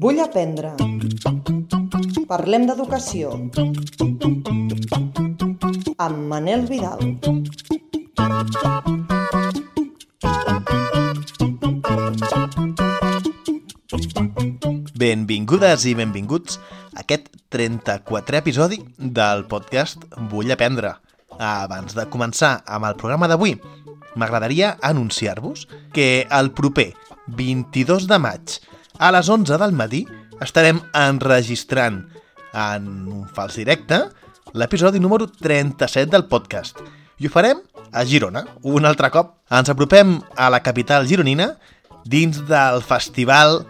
Vull aprendre. Parlem d'educació. Amb Manel Vidal. Benvingudes i benvinguts a aquest 34è episodi del podcast Vull aprendre. Abans de començar amb el programa d'avui, m'agradaria anunciar-vos que el proper 22 de maig a les 11 del matí estarem enregistrant en un fals directe l'episodi número 37 del podcast. I ho farem a Girona. Un altre cop ens apropem a la capital gironina dins del festival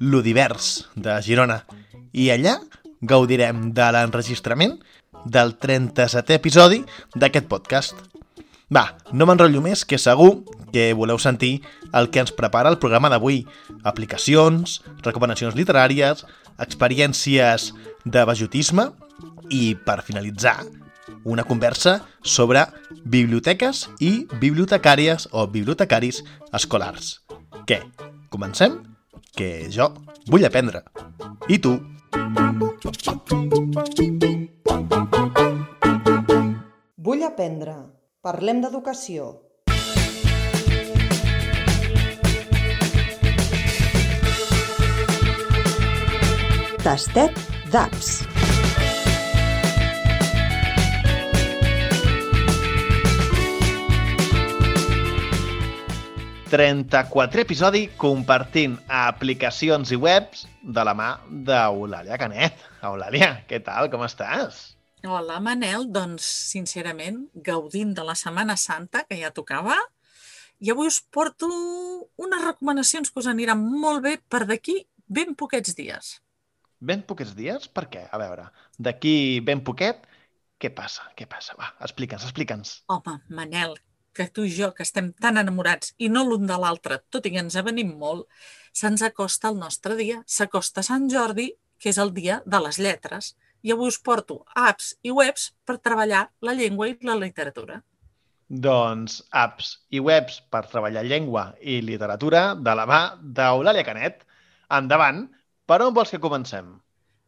Ludivers de Girona. I allà gaudirem de l'enregistrament del 37è episodi d'aquest podcast. Va, no m'enrotllo més, que segur que voleu sentir el que ens prepara el programa d'avui. Aplicacions, recomanacions literàries, experiències de bajotisme i, per finalitzar, una conversa sobre biblioteques i bibliotecàries o bibliotecaris escolars. Què? Comencem? Que jo vull aprendre. I tu? Vull aprendre. Parlem d'educació. Tastet d'apps. 34 episodi compartint aplicacions i webs de la mà d'Eulàlia Canet. Eulàlia, què tal? Com estàs? Hola, Manel. Doncs, sincerament, gaudint de la Setmana Santa, que ja tocava, i avui us porto unes recomanacions que us aniran molt bé per d'aquí ben poquets dies. Ben poquets dies? Per què? A veure, d'aquí ben poquet, què passa? Què passa? Va, explica'ns, explica'ns. Home, Manel, que tu i jo, que estem tan enamorats i no l'un de l'altre, tot i que ens avenim molt, se'ns acosta el nostre dia. S'acosta Sant Jordi, que és el dia de les lletres. I avui us porto apps i webs per treballar la llengua i la literatura. Doncs apps i webs per treballar llengua i literatura de la mà d'Eulàlia Canet. Endavant, per on vols que comencem?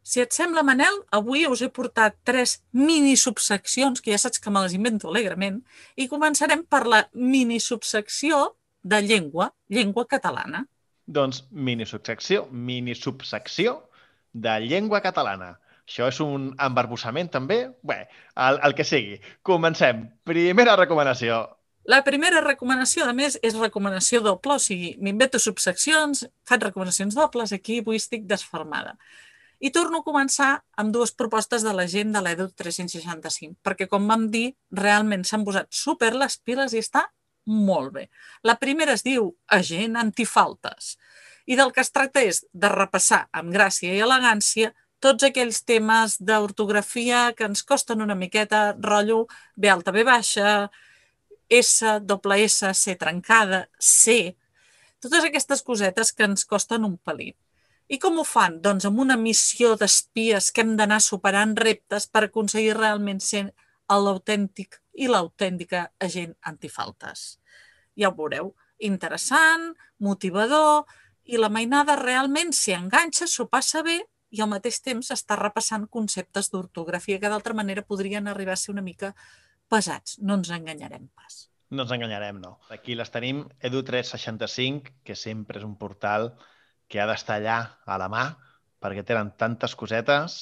Si et sembla, Manel, avui us he portat tres mini subseccions, que ja saps que me les invento alegrement, i començarem per la mini subsecció de llengua, llengua catalana. Doncs mini subsecció, mini subsecció de llengua catalana. Això és un embarbussament també? Bé, el, el que sigui. Comencem. Primera recomanació. La primera recomanació, a més, és recomanació doble, o sigui, m'invento subseccions, faig recomanacions dobles, aquí avui estic desformada. I torno a començar amb dues propostes de la gent de l'EDU 365, perquè, com vam dir, realment s'han posat super les piles i està molt bé. La primera es diu Agent Antifaltes i del que es tracta és de repassar amb gràcia i elegància tots aquells temes d'ortografia que ens costen una miqueta, rotllo B alta, B baixa, S, doble S, C trencada, C, totes aquestes cosetes que ens costen un pelit. I com ho fan? Doncs amb una missió d'espies que hem d'anar superant reptes per aconseguir realment ser l'autèntic i l'autèntica agent antifaltes. Ja ho veureu, interessant, motivador, i la mainada realment s'hi enganxa, s'ho passa bé i al mateix temps està repassant conceptes d'ortografia que d'altra manera podrien arribar a ser una mica pesats. No ens enganyarem pas. No ens enganyarem, no. Aquí les tenim, Edu365, que sempre és un portal que ha d'estar allà a la mà perquè tenen tantes cosetes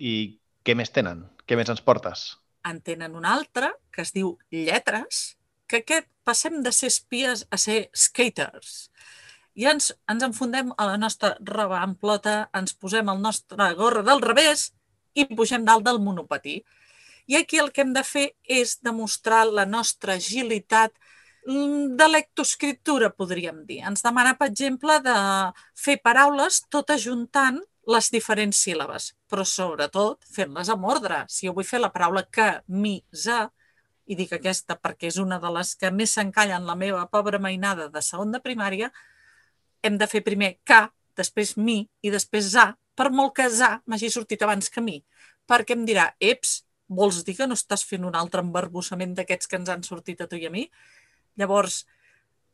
i què més tenen? Què més ens portes? En tenen un altre que es diu Lletres, que aquest passem de ser espies a ser skaters. I ens, ens enfundem a la nostra roba amplota, ens posem el nostre gorra del revés i pugem dalt del monopatí. I aquí el que hem de fer és demostrar la nostra agilitat de lectoescriptura, podríem dir. Ens demana, per exemple, de fer paraules tot ajuntant les diferents síl·labes, però sobretot fent-les amb ordre. Si jo vull fer la paraula za, i dic aquesta perquè és una de les que més s'encalla en la meva pobra mainada de segon de primària, hem de fer primer que, després mi i després za, per molt que za m'hagi sortit abans que mi, perquè em dirà, eps, vols dir que no estàs fent un altre embarbussament d'aquests que ens han sortit a tu i a mi? Llavors,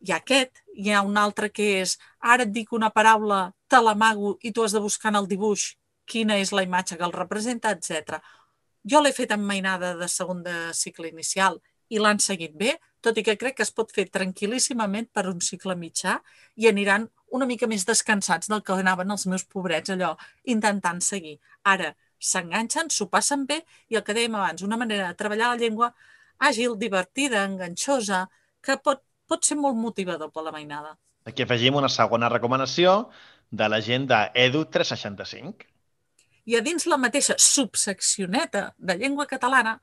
hi ha aquest, hi ha un altre que és ara et dic una paraula, te l'amago i tu has de buscar en el dibuix quina és la imatge que el representa, etc. Jo l'he fet amb mainada de segon de cicle inicial i l'han seguit bé, tot i que crec que es pot fer tranquil·líssimament per un cicle mitjà i aniran una mica més descansats del que anaven els meus pobrets allò intentant seguir. Ara, s'enganxen, s'ho passen bé i el que dèiem abans, una manera de treballar la llengua àgil, divertida, enganxosa, que pot, pot ser molt motivador per la mainada. Aquí afegim una segona recomanació de la gent d'Edu 365. I a dins la mateixa subseccioneta de llengua catalana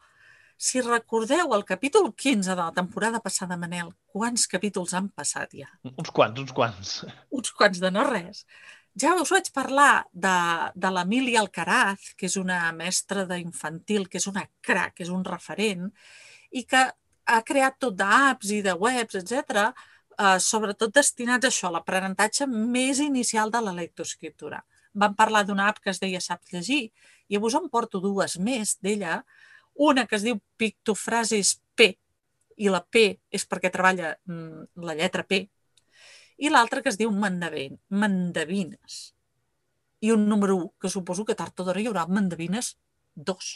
si recordeu el capítol 15 de la temporada passada, Manel, quants capítols han passat ja? Uns quants, uns quants. Uns quants de no res. Ja us vaig parlar de, de l'Emília Alcaraz, que és una mestra d'infantil, que és una crac, que és un referent, i que ha creat tot d'apps i de webs, etc, eh, sobretot destinats a això, l'aprenentatge més inicial de la lectoescriptura. Vam parlar d'una app que es deia Saps llegir, i a vos en porto dues més d'ella, una que es diu Pictofrases P, i la P és perquè treballa mm, la lletra P, i l'altra que es diu Mandavin, Mandavines. I un número 1, que suposo que tard o d'hora hi haurà Mandavines 2.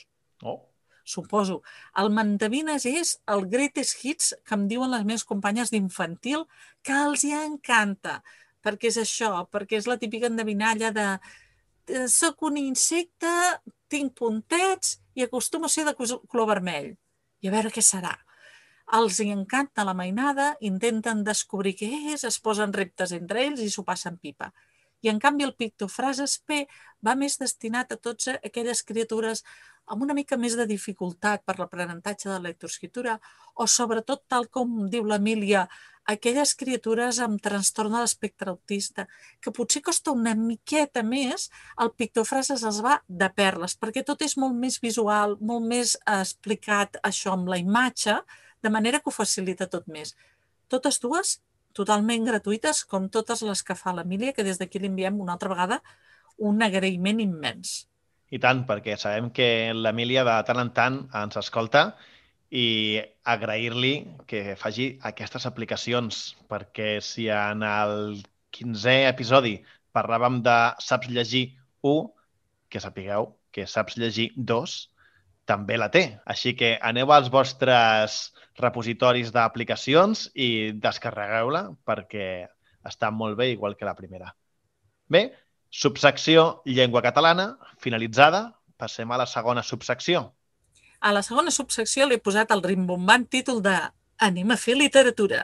Oh. Suposo. El Mandavines és el greatest hits que em diuen les meves companyes d'infantil que els hi encanta, perquè és això, perquè és la típica endevinalla de soc un insecte, tinc puntets i acostumo a ser de color vermell. I a veure què serà. Els hi encanta la mainada, intenten descobrir què és, es posen reptes entre ells i s'ho passen pipa. I en canvi el pictofrases P va més destinat a tots aquelles criatures amb una mica més de dificultat per l'aprenentatge de la lectoescriptura o sobretot, tal com diu l'Emília, aquelles criatures amb trastorn de l'espectre autista, que potser costa una miqueta més, el pictofrases es va de perles, perquè tot és molt més visual, molt més explicat això amb la imatge, de manera que ho facilita tot més. Totes dues totalment gratuïtes, com totes les que fa l'Emília, que des d'aquí li enviem una altra vegada un agraïment immens. I tant, perquè sabem que l'Emília de tant en tant ens escolta i agrair-li que faci aquestes aplicacions, perquè si en el 15è episodi parlàvem de Saps llegir 1, que sapigueu que Saps llegir 2 també la té. Així que aneu als vostres repositoris d'aplicacions i descarregueu-la perquè està molt bé, igual que la primera. Bé, subsecció llengua catalana, finalitzada. Passem a la segona subsecció, a la segona subsecció li he posat el rimbombant títol de Anem a fer literatura.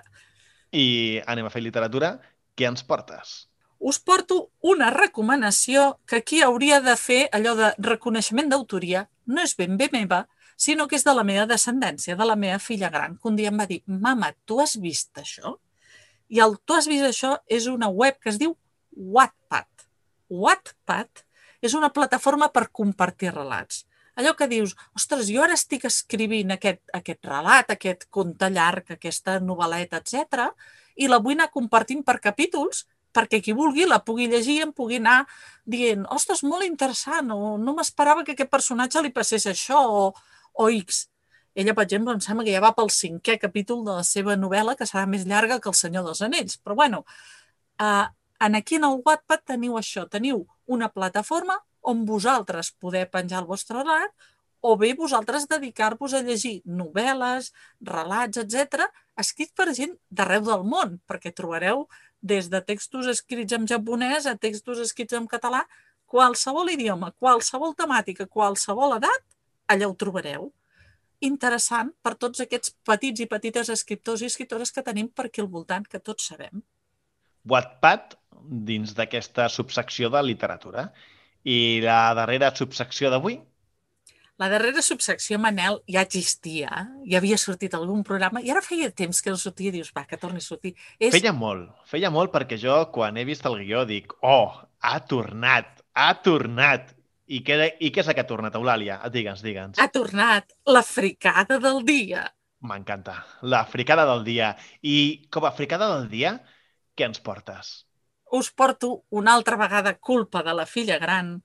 I anem a fer literatura, què ens portes? Us porto una recomanació que aquí hauria de fer allò de reconeixement d'autoria. No és ben bé meva, sinó que és de la meva descendència, de la meva filla gran, que un dia em va dir «Mama, tu has vist això?» I el «Tu has vist això» és una web que es diu Wattpad. Wattpad és una plataforma per compartir relats allò que dius, ostres, jo ara estic escrivint aquest, aquest relat, aquest conte llarg, aquesta novel·leta, etc i la vull anar compartint per capítols perquè qui vulgui la pugui llegir i em pugui anar dient, ostres, molt interessant, o no m'esperava que aquest personatge li passés això, o, o X. Ella, per exemple, em sembla que ja va pel cinquè capítol de la seva novel·la, que serà més llarga que El senyor dels anells. Però, bueno, eh, en aquí en el Wattpad teniu això, teniu una plataforma on vosaltres poder penjar el vostre relat o bé vosaltres dedicar-vos a llegir novel·les, relats, etc, escrits per gent d'arreu del món, perquè trobareu des de textos escrits en japonès a textos escrits en català, qualsevol idioma, qualsevol temàtica, qualsevol edat, allà ho trobareu. Interessant per tots aquests petits i petites escriptors i escriptores que tenim per aquí al voltant, que tots sabem. Wattpad, dins d'aquesta subsecció de literatura. I la darrera subsecció d'avui? La darrera subsecció, Manel, ja existia, ja havia sortit algun programa i ara feia temps que no sortia dius, va, que torni a sortir. És... Feia molt, feia molt perquè jo quan he vist el guió dic, oh, ha tornat, ha tornat. I què, i què és que ha tornat, Eulàlia? Digue'ns, digue'ns. Ha tornat la fricada del dia. M'encanta, la fricada del dia. I com a fricada del dia, què ens portes? us porto una altra vegada culpa de la filla gran,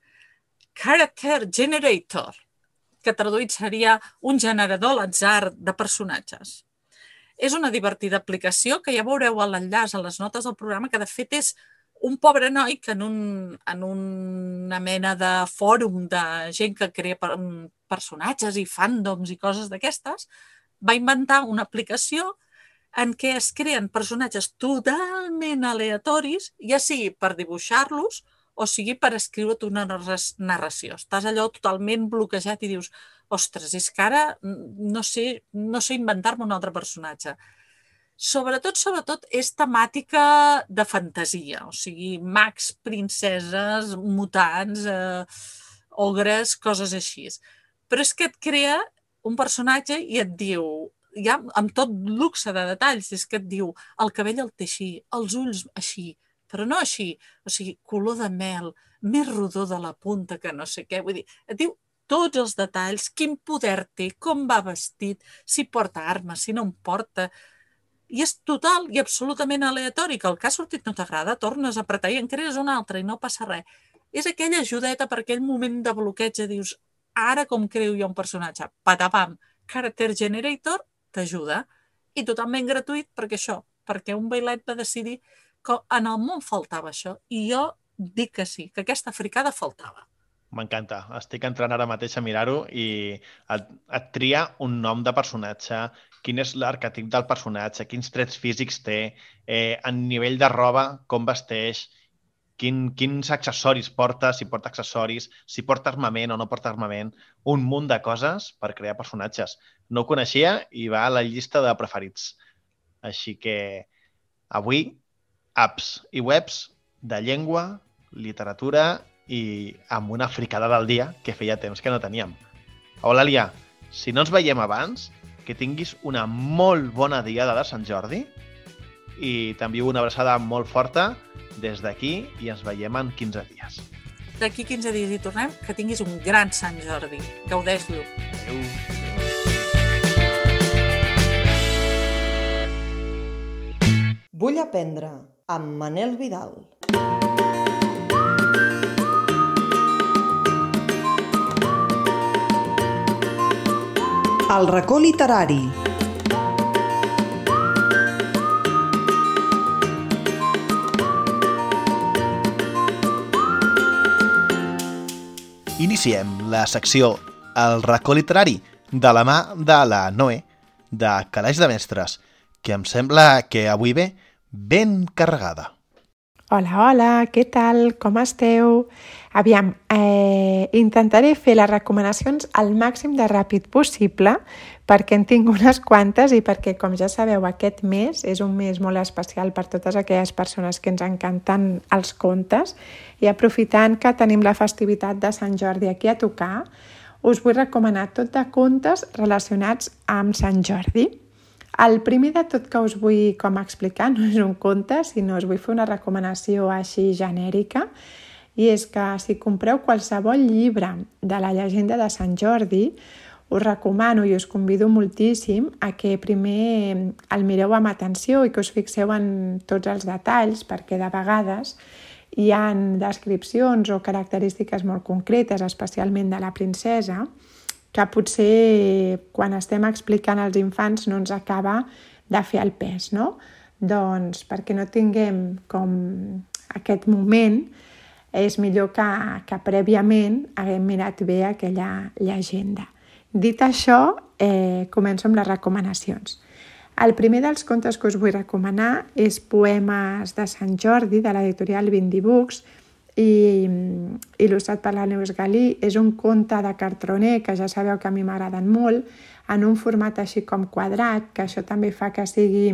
Character Generator, que traduït seria un generador l'atzar de personatges. És una divertida aplicació que ja veureu a l'enllaç a les notes del programa, que de fet és un pobre noi que en, un, en una mena de fòrum de gent que crea personatges i fandoms i coses d'aquestes, va inventar una aplicació en què es creen personatges totalment aleatoris, ja sigui per dibuixar-los o sigui per escriure't una narració. Estàs allò totalment bloquejat i dius, ostres, és que ara no sé, no sé inventar-me un altre personatge. Sobretot, sobretot, és temàtica de fantasia, o sigui, mags, princeses, mutants, eh, ogres, coses així. Però és que et crea un personatge i et diu, ja amb tot luxe de detalls, és que et diu el cabell el té així, els ulls així, però no així, o sigui, color de mel, més rodó de la punta que no sé què. Vull dir, et diu tots els detalls, quin poder té, com va vestit, si porta armes, si no en porta. I és total i absolutament aleatori, que el que ha sortit no t'agrada, tornes a apretar i en crees un altre i no passa res. És aquella ajudeta per aquell moment de bloqueig, dius, ara com creu jo un personatge? Patapam, Character Generator t'ajuda. I totalment gratuït perquè això, perquè un bailet va decidir que en el món faltava això. I jo dic que sí, que aquesta fricada faltava. M'encanta. Estic entrant ara mateix a mirar-ho i et, et tria un nom de personatge, quin és l'arquetip del personatge, quins trets físics té, eh, en nivell de roba, com vesteix, quin, quins accessoris porta, si porta accessoris, si porta armament o no porta armament, un munt de coses per crear personatges. No ho coneixia i va a la llista de preferits. Així que avui apps i webs de llengua, literatura i amb una fricada del dia que feia temps que no teníem. Hola, Lia. Si no ens veiem abans, que tinguis una molt bona diada de Sant Jordi i t'envio una abraçada molt forta des d'aquí i ens veiem en 15 dies. D'aquí 15 dies hi tornem. Que tinguis un gran Sant Jordi. Gaudeix-lo. Adéu. Vull aprendre amb Manel Vidal. El racó literari. Iniciem la secció El racó literari de la mà de la Noé de Calaix de Mestres, que em sembla que avui ve ben carregada. Hola, hola, què tal? Com esteu? Aviam, eh, intentaré fer les recomanacions al màxim de ràpid possible perquè en tinc unes quantes i perquè, com ja sabeu, aquest mes és un mes molt especial per totes aquelles persones que ens encanten els contes i aprofitant que tenim la festivitat de Sant Jordi aquí a tocar, us vull recomanar tot de contes relacionats amb Sant Jordi. El primer de tot que us vull com explicar no és un conte, sinó us vull fer una recomanació així genèrica, i és que si compreu qualsevol llibre de la llegenda de Sant Jordi, us recomano i us convido moltíssim a que primer el mireu amb atenció i que us fixeu en tots els detalls, perquè de vegades hi han descripcions o característiques molt concretes, especialment de la princesa, que potser quan estem explicant als infants no ens acaba de fer el pes, no? Doncs perquè no tinguem com aquest moment és millor que, que prèviament haguem mirat bé aquella llegenda. Dit això, eh, començo amb les recomanacions. El primer dels contes que us vull recomanar és Poemes de Sant Jordi, de l'editorial Books, i il·lustrat per la Neus Galí. És un conte de cartroner que ja sabeu que a mi m'agraden molt, en un format així com quadrat, que això també fa que sigui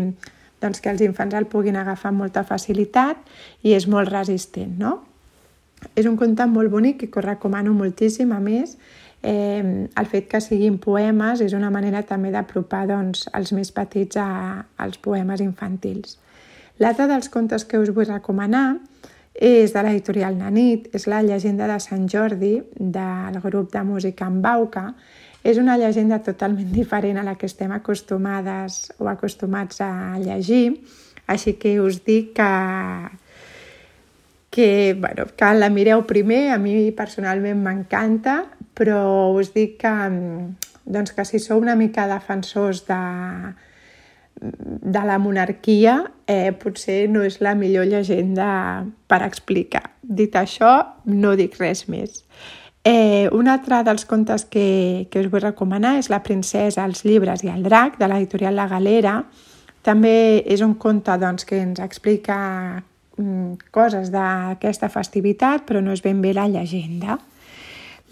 doncs, que els infants el puguin agafar amb molta facilitat i és molt resistent, no? És un conte molt bonic i que recomano moltíssim, a més, eh, el fet que siguin poemes és una manera també d'apropar doncs, els més petits a, als poemes infantils. L'altre dels contes que us vull recomanar és de l'editorial Nanit, és la llegenda de Sant Jordi del grup de música en Bauca. És una llegenda totalment diferent a la que estem acostumades o acostumats a llegir, així que us dic que, que, bueno, que la mireu primer, a mi personalment m'encanta, però us dic que, doncs que si sou una mica defensors de, de la monarquia eh, potser no és la millor llegenda per explicar. Dit això, no dic res més. Eh, un altre dels contes que, que us vull recomanar és La princesa, els llibres i el drac, de l'editorial La Galera. També és un conte doncs, que ens explica mm, coses d'aquesta festivitat, però no és ben bé la llegenda.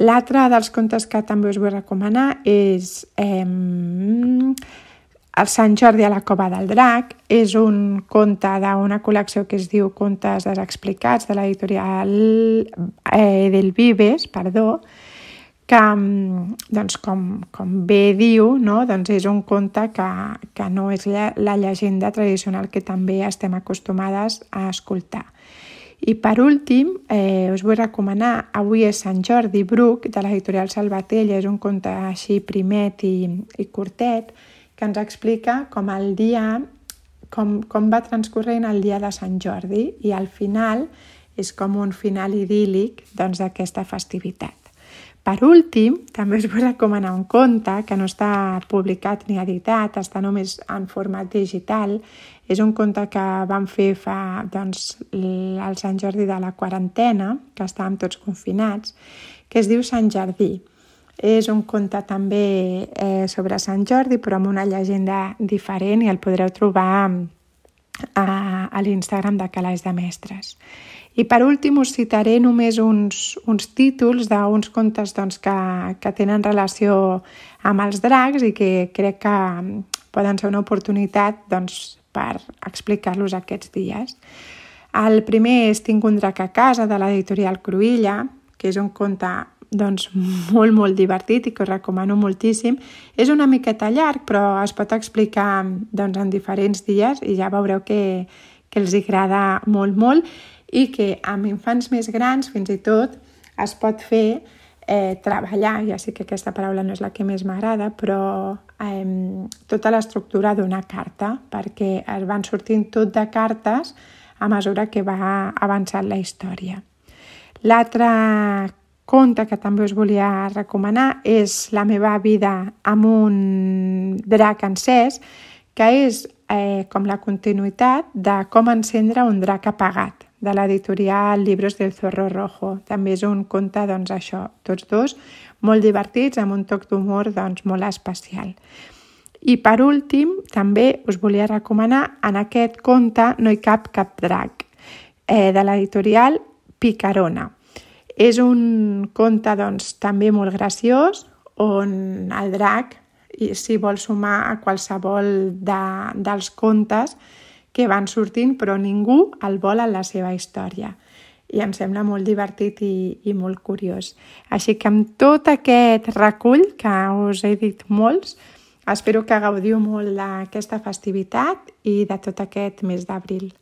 L'altre dels contes que també us vull recomanar és eh, el Sant Jordi a la Cova del Drac. És un conte d'una col·lecció que es diu Contes desexplicats de l'editorial eh, del Vives, perdó, que, doncs, com, com bé diu, no? doncs és un conte que, que no és la, la llegenda tradicional que també estem acostumades a escoltar. I per últim, eh, us vull recomanar Avui és Sant Jordi Bruc, de l'editorial Salvatella. És un conte així primet i, i curtet que ens explica com el dia, com, com va transcorrent el dia de Sant Jordi i al final és com un final idíl·lic doncs, d'aquesta doncs, festivitat. Per últim, també us vull recomanar un conte que no està publicat ni editat, està només en format digital. És un conte que vam fer fa doncs, el Sant Jordi de la quarantena, que estàvem tots confinats, que es diu Sant Jardí. És un conte també eh, sobre Sant Jordi, però amb una llegenda diferent i el podreu trobar a, a l'Instagram de Calaix de Mestres. I per últim us citaré només uns, uns títols d'uns contes doncs, que, que tenen relació amb els dracs i que crec que poden ser una oportunitat doncs, per explicar-los aquests dies. El primer és Tinc un drac a casa, de l'editorial Cruïlla, que és un conte doncs, molt, molt divertit i que us recomano moltíssim. És una miqueta llarg, però es pot explicar doncs, en diferents dies i ja veureu que, que els agrada molt, molt i que amb infants més grans fins i tot es pot fer eh, treballar, ja sé que aquesta paraula no és la que més m'agrada, però eh, tota l'estructura d'una carta, perquè es van sortint tot de cartes a mesura que va avançant la història. L'altre conte que també us volia recomanar és La meva vida amb un drac encès, que és eh, com la continuïtat de com encendre un drac apagat de l'editorial Libros del Zorro Rojo. També és un conte, doncs això, tots dos molt divertits, amb un toc d'humor doncs, molt especial. I per últim, també us volia recomanar en aquest conte No hi cap cap drac, eh, de l'editorial Picarona. És un conte doncs, també molt graciós, on el drac s'hi vol sumar a qualsevol de, dels contes que van sortint, però ningú el vol en la seva història. I em sembla molt divertit i, i molt curiós. Així que amb tot aquest recull, que us he dit molts, espero que gaudiu molt d'aquesta festivitat i de tot aquest mes d'abril.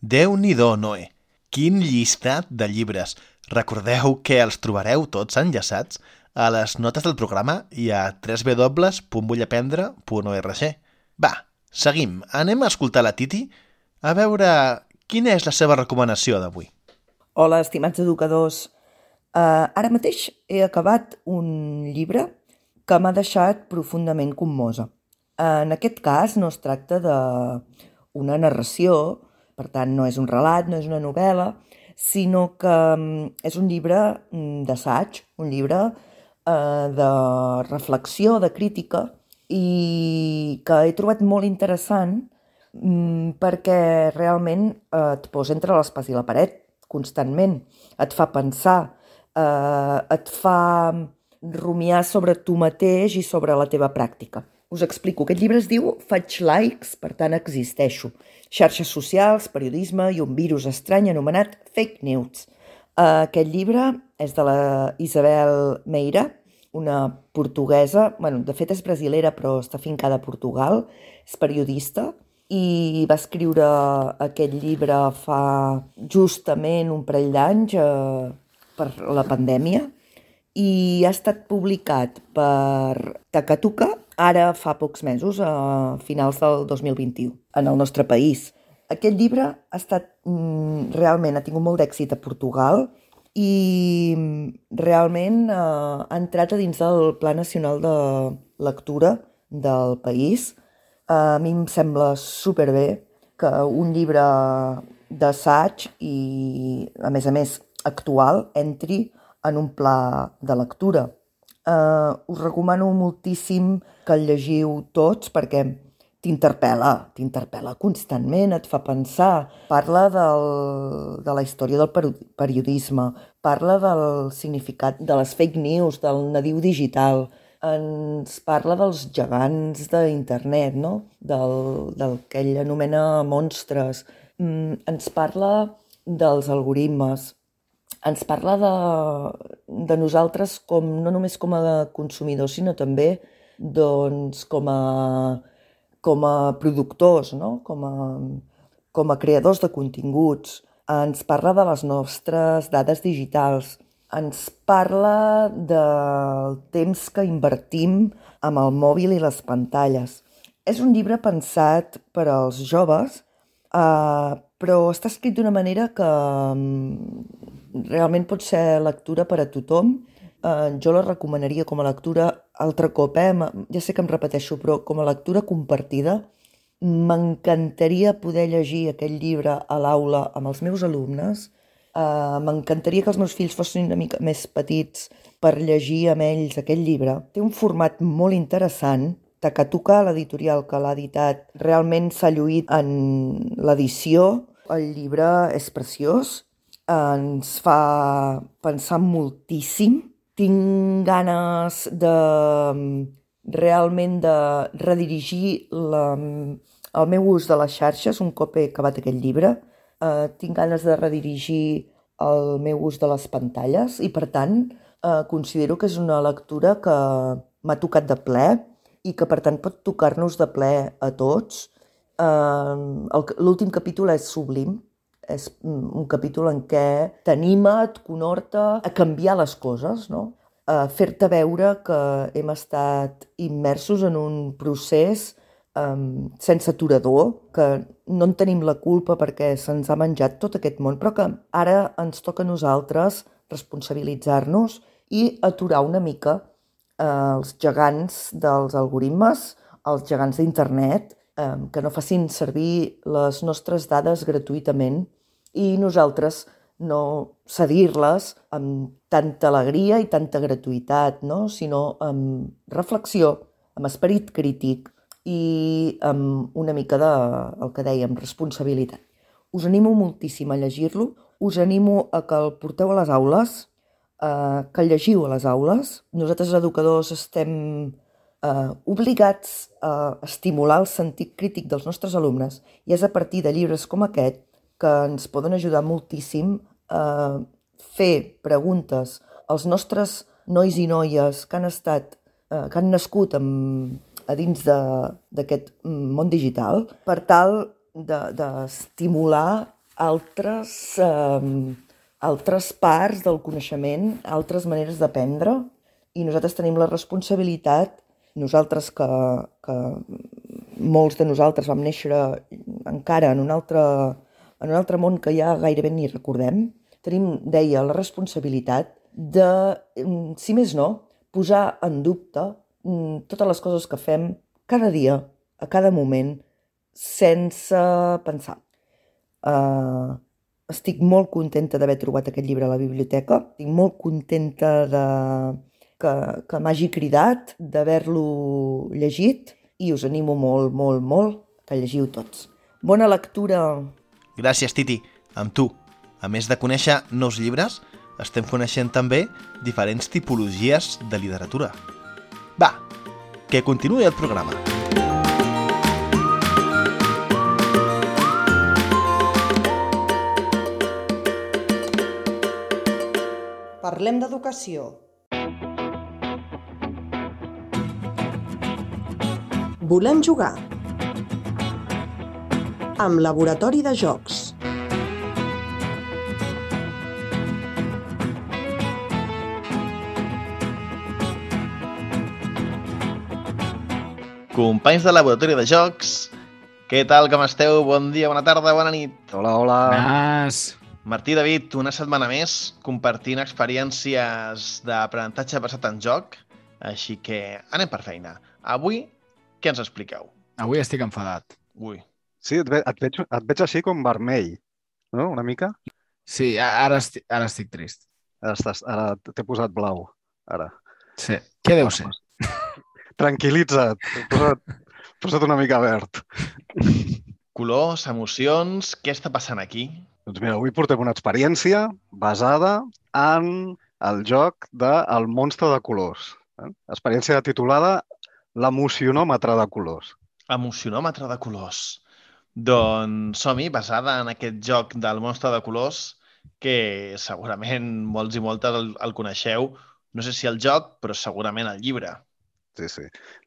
Déu-n'hi-do, Noé! Quin llistat de llibres! Recordeu que els trobareu tots enllaçats a les notes del programa i a www.vullaprendre.org. Va, Seguim. Anem a escoltar la Titi a veure quina és la seva recomanació d'avui. Hola, estimats educadors. Uh, ara mateix he acabat un llibre que m'ha deixat profundament commosa. En aquest cas no es tracta d'una narració, per tant no és un relat, no és una novel·la, sinó que um, és un llibre mm, d'assaig, un llibre uh, de reflexió, de crítica, i que he trobat molt interessant mm, perquè realment eh, et posa entre l'espàs i la paret constantment, et fa pensar, eh, et fa rumiar sobre tu mateix i sobre la teva pràctica. Us explico, aquest llibre es diu Faig likes, per tant existeixo. Xarxes socials, periodisme i un virus estrany anomenat fake news. Uh, aquest llibre és de la Isabel Meira, una portuguesa, bueno, de fet és brasilera però està fincada a Portugal, és periodista i va escriure aquest llibre fa justament un parell d'anys eh, per la pandèmia i ha estat publicat per Takatuka ara fa pocs mesos, a finals del 2021, en el nostre país. Aquest llibre ha estat mm, realment, ha tingut molt d'èxit a Portugal i realment eh, ha entrat a dins del Pla Nacional de Lectura del país. A mi em sembla superbé que un llibre d'assaig i, a més a més, actual entri en un pla de lectura. Uh, us recomano moltíssim que el llegiu tots perquè t'interpel·la, t'interpel·la constantment, et fa pensar, parla del, de la història del periodisme, parla del significat de les fake news, del nadiu digital, ens parla dels gegants d'internet, no? del, del que ell anomena monstres, mm, ens parla dels algoritmes, ens parla de, de nosaltres com, no només com a consumidors, sinó també doncs, com a com a productors, no? com, a, com a creadors de continguts. Ens parla de les nostres dades digitals. Ens parla del temps que invertim amb el mòbil i les pantalles. És un llibre pensat per als joves, eh, però està escrit d'una manera que mm, realment pot ser lectura per a tothom eh, jo la recomanaria com a lectura altre cop, eh? ja sé que em repeteixo, però com a lectura compartida, m'encantaria poder llegir aquest llibre a l'aula amb els meus alumnes, uh, m'encantaria que els meus fills fossin una mica més petits per llegir amb ells aquest llibre. Té un format molt interessant, Takatuka, l'editorial que l'ha editat, realment s'ha lluït en l'edició. El llibre és preciós, ens fa pensar moltíssim tinc ganes de realment de redirigir la, el meu ús de les xarxes un cop he acabat aquest llibre. Uh, tinc ganes de redirigir el meu ús de les pantalles i, per tant, uh, considero que és una lectura que m'ha tocat de ple i que, per tant, pot tocar-nos de ple a tots. Uh, L'últim capítol és sublim, és un capítol en què t'anima, et conhorta a canviar les coses, no? a fer-te veure que hem estat immersos en un procés um, sense aturador, que no en tenim la culpa perquè se'ns ha menjat tot aquest món, però que ara ens toca a nosaltres responsabilitzar-nos i aturar una mica eh, els gegants dels algoritmes, els gegants d'internet, eh, que no facin servir les nostres dades gratuïtament i nosaltres no cedir-les amb tanta alegria i tanta gratuïtat, no? sinó amb reflexió, amb esperit crític i amb una mica de, el que dèiem, responsabilitat. Us animo moltíssim a llegir-lo, us animo a que el porteu a les aules, eh, que el llegiu a les aules. Nosaltres, educadors, estem eh, obligats a estimular el sentit crític dels nostres alumnes i és a partir de llibres com aquest que ens poden ajudar moltíssim a fer preguntes. Als nostres nois i noies que han estat, eh, que han nascut amb, a dins d'aquest de, món digital per tal d'estimular de, altres, eh, altres parts del coneixement, altres maneres d'aprendre i nosaltres tenim la responsabilitat, nosaltres que, que molts de nosaltres vam néixer encara en un altre en un altre món que ja gairebé ni recordem, tenim, deia, la responsabilitat de, mm, si més no, posar en dubte mm, totes les coses que fem cada dia, a cada moment, sense pensar. Uh, estic molt contenta d'haver trobat aquest llibre a la biblioteca, estic molt contenta de, que, que m'hagi cridat, d'haver-lo llegit i us animo molt, molt, molt que llegiu tots. Bona lectura Gràcies, Titi, amb tu. A més de conèixer nous llibres, estem coneixent també diferents tipologies de literatura. Va, que continuï el programa. Parlem d'educació. Volem jugar amb Laboratori de Jocs. Companys de Laboratori de Jocs, què tal, com esteu? Bon dia, bona tarda, bona nit. Hola, hola. Nas. Martí David, una setmana més, compartint experiències d'aprenentatge basat en joc, així que anem per feina. Avui, què ens expliqueu? Avui estic enfadat. Ui. Sí, et, ve, et, veig, et veig així com vermell, no? Una mica. Sí, ara estic, ara estic trist. Ara, estàs, ara t'he posat blau. Ara. Sí. Què deu ser? Tranquil·litza't. Posat, posat una mica verd. Colors, emocions, què està passant aquí? Doncs mira, avui portem una experiència basada en el joc de El monstre de colors. Eh? Experiència titulada L'emocionòmetre de colors. Emocionòmetre de colors. Doncs som-hi, basada en aquest joc del monstre de colors, que segurament molts i moltes el, el coneixeu. No sé si el joc, però segurament el llibre. Sí, sí.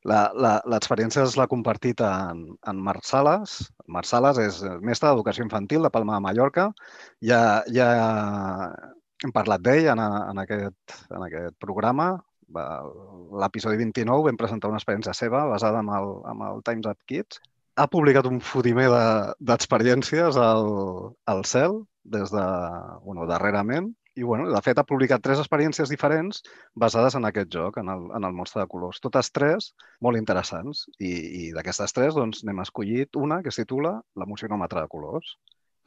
L'experiència l'ha compartit en, en Marc Sales. Marc Sales és mestre d'Educació Infantil de Palma de Mallorca. Ja, ja hem parlat d'ell en, en, aquest, en aquest programa. L'episodi 29 vam presentar una experiència seva basada en el, en el Times Up Kids. Ha publicat un fotimer de- d'experiències al, al cel des de, bueno, darrerament i, bueno, de fet, ha publicat tres experiències diferents basades en aquest joc, en el, en el monstre de colors. Totes tres molt interessants. I, i d'aquestes tres doncs, n'hem escollit una que es titula L'emocionòmetre de colors.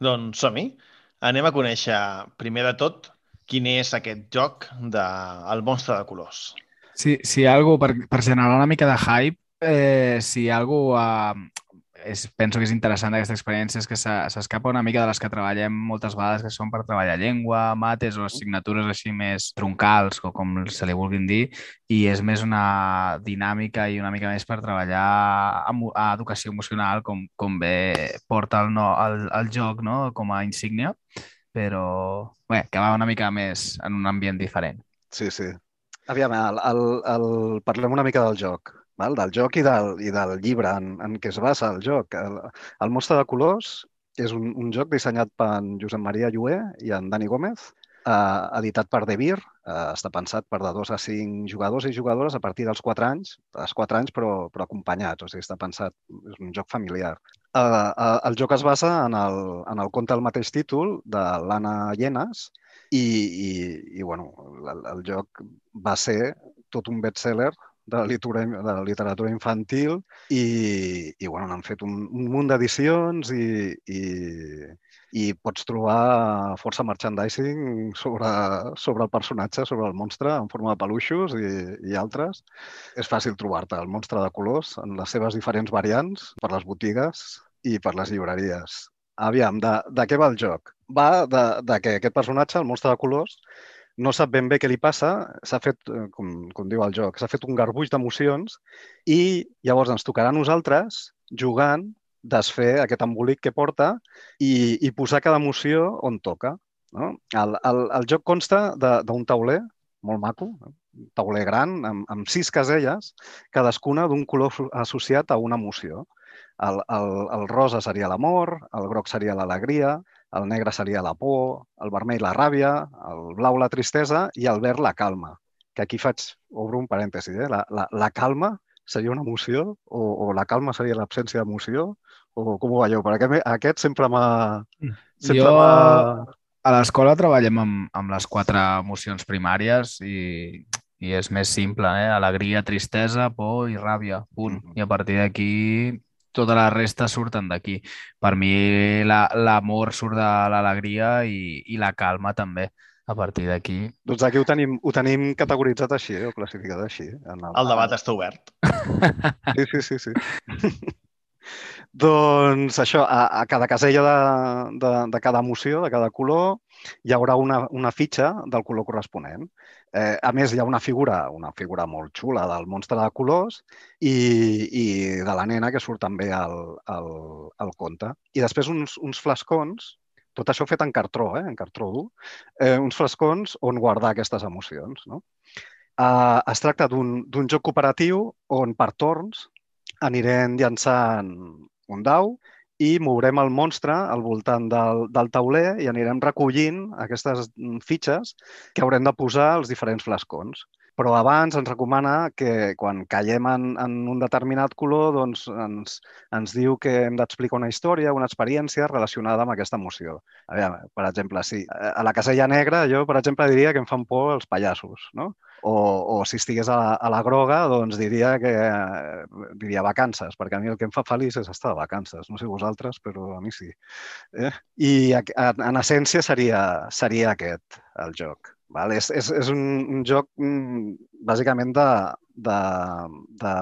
Doncs som-hi. Anem a conèixer, primer de tot, quin és aquest joc de El monstre de colors. Si, si hi ha algú, per, per generar una mica de hype, eh, si ha algú, eh, és, penso que és interessant d'aquesta experiència, és que s'escapa una mica de les que treballem moltes vegades, que són per treballar llengua, mates o assignatures així més troncals, o com se li vulguin dir, i és més una dinàmica i una mica més per treballar a, a educació emocional, com, com bé porta el, no, el, el joc no? com a insígnia, però bé, que va una mica més en un ambient diferent. Sí, sí. Aviam, el, el, el... parlem una mica del joc. Val? Del joc i del, i del llibre en, en què es basa el joc. El, el Monstre de Colors és un, un joc dissenyat per en Josep Maria Llué i en Dani Gómez, eh, editat per De Beer, eh, està pensat per de dos a cinc jugadors i jugadores a partir dels 4 anys, dels 4 anys però, però acompanyats, o sigui, està pensat, és un joc familiar. Eh, eh, el joc es basa en el, en el conte del mateix títol de l'Anna Llenes i, i, i bueno, el, el joc va ser tot un best-seller de la literatura, de la literatura infantil i, i bueno, n'han fet un, un munt d'edicions i, i, i pots trobar força merchandising sobre, sobre el personatge, sobre el monstre, en forma de peluixos i, i altres. És fàcil trobar-te el monstre de colors en les seves diferents variants per les botigues i per les llibreries. Aviam, de, de què va el joc? Va de, de que aquest personatge, el monstre de colors, no sap ben bé què li passa, s'ha fet, eh, com, com diu el joc, s'ha fet un garbuix d'emocions i llavors ens tocarà a nosaltres, jugant, desfer aquest embolic que porta i, i posar cada emoció on toca. No? El, el, el joc consta d'un tauler molt maco, un tauler gran, amb, amb sis caselles, cadascuna d'un color asso- associat a una emoció. El, el, el rosa seria l'amor, el groc seria l'alegria, el negre seria la por, el vermell la ràbia, el blau la tristesa i el verd la calma. Que aquí faig, obro un parèntesi, eh? la, la, la calma seria una emoció o, o la calma seria l'absència d'emoció o com ho veieu? Perquè aquest, aquest sempre m'ha... Sempre Jo-. A l'escola treballem amb, amb les quatre emocions primàries i, i és més simple, eh? Alegria, tristesa, por i ràbia, punt. Mhm. I a partir d'aquí tota la resta surten d'aquí. Per mi la- l'amor surt de l'alegria i, i la calma també. A partir d'aquí... Doncs aquí ho tenim, ho tenim categoritzat així, eh? o classificat així. En el, El debat està obert. Sí, sí, sí. sí. doncs això, a, a cada casella de, de, de cada emoció, de cada color, hi haurà una, una fitxa del color corresponent. Eh, a més, hi ha una figura, una figura molt xula del monstre de colors i, i de la nena que surt també al, al, al conte. I després uns, uns flascons, tot això fet en cartró, eh? en cartró dur, eh, uns flascons on guardar aquestes emocions. No? Uh, es tracta d'un joc cooperatiu on per torns anirem llançant un dau i mourem el monstre al voltant del, del tauler i anirem recollint aquestes mm, fitxes que haurem de posar als diferents flascons. Però abans ens recomana que quan caiem en, en un determinat color doncs ens, ens diu que hem d'explicar una història, una experiència relacionada amb aquesta emoció. A veure, per exemple, si a la casella negra jo, per exemple, diria que em fan por els pallassos, no? O, o si estigués a la, a la groga, doncs diria que diria vacances, perquè a mi el que em fa feliç és estar de vacances. No sé vosaltres, però a mi sí. Eh? I en essència seria, seria aquest el joc. Val? És, és, és un, un joc bàsicament de, de, de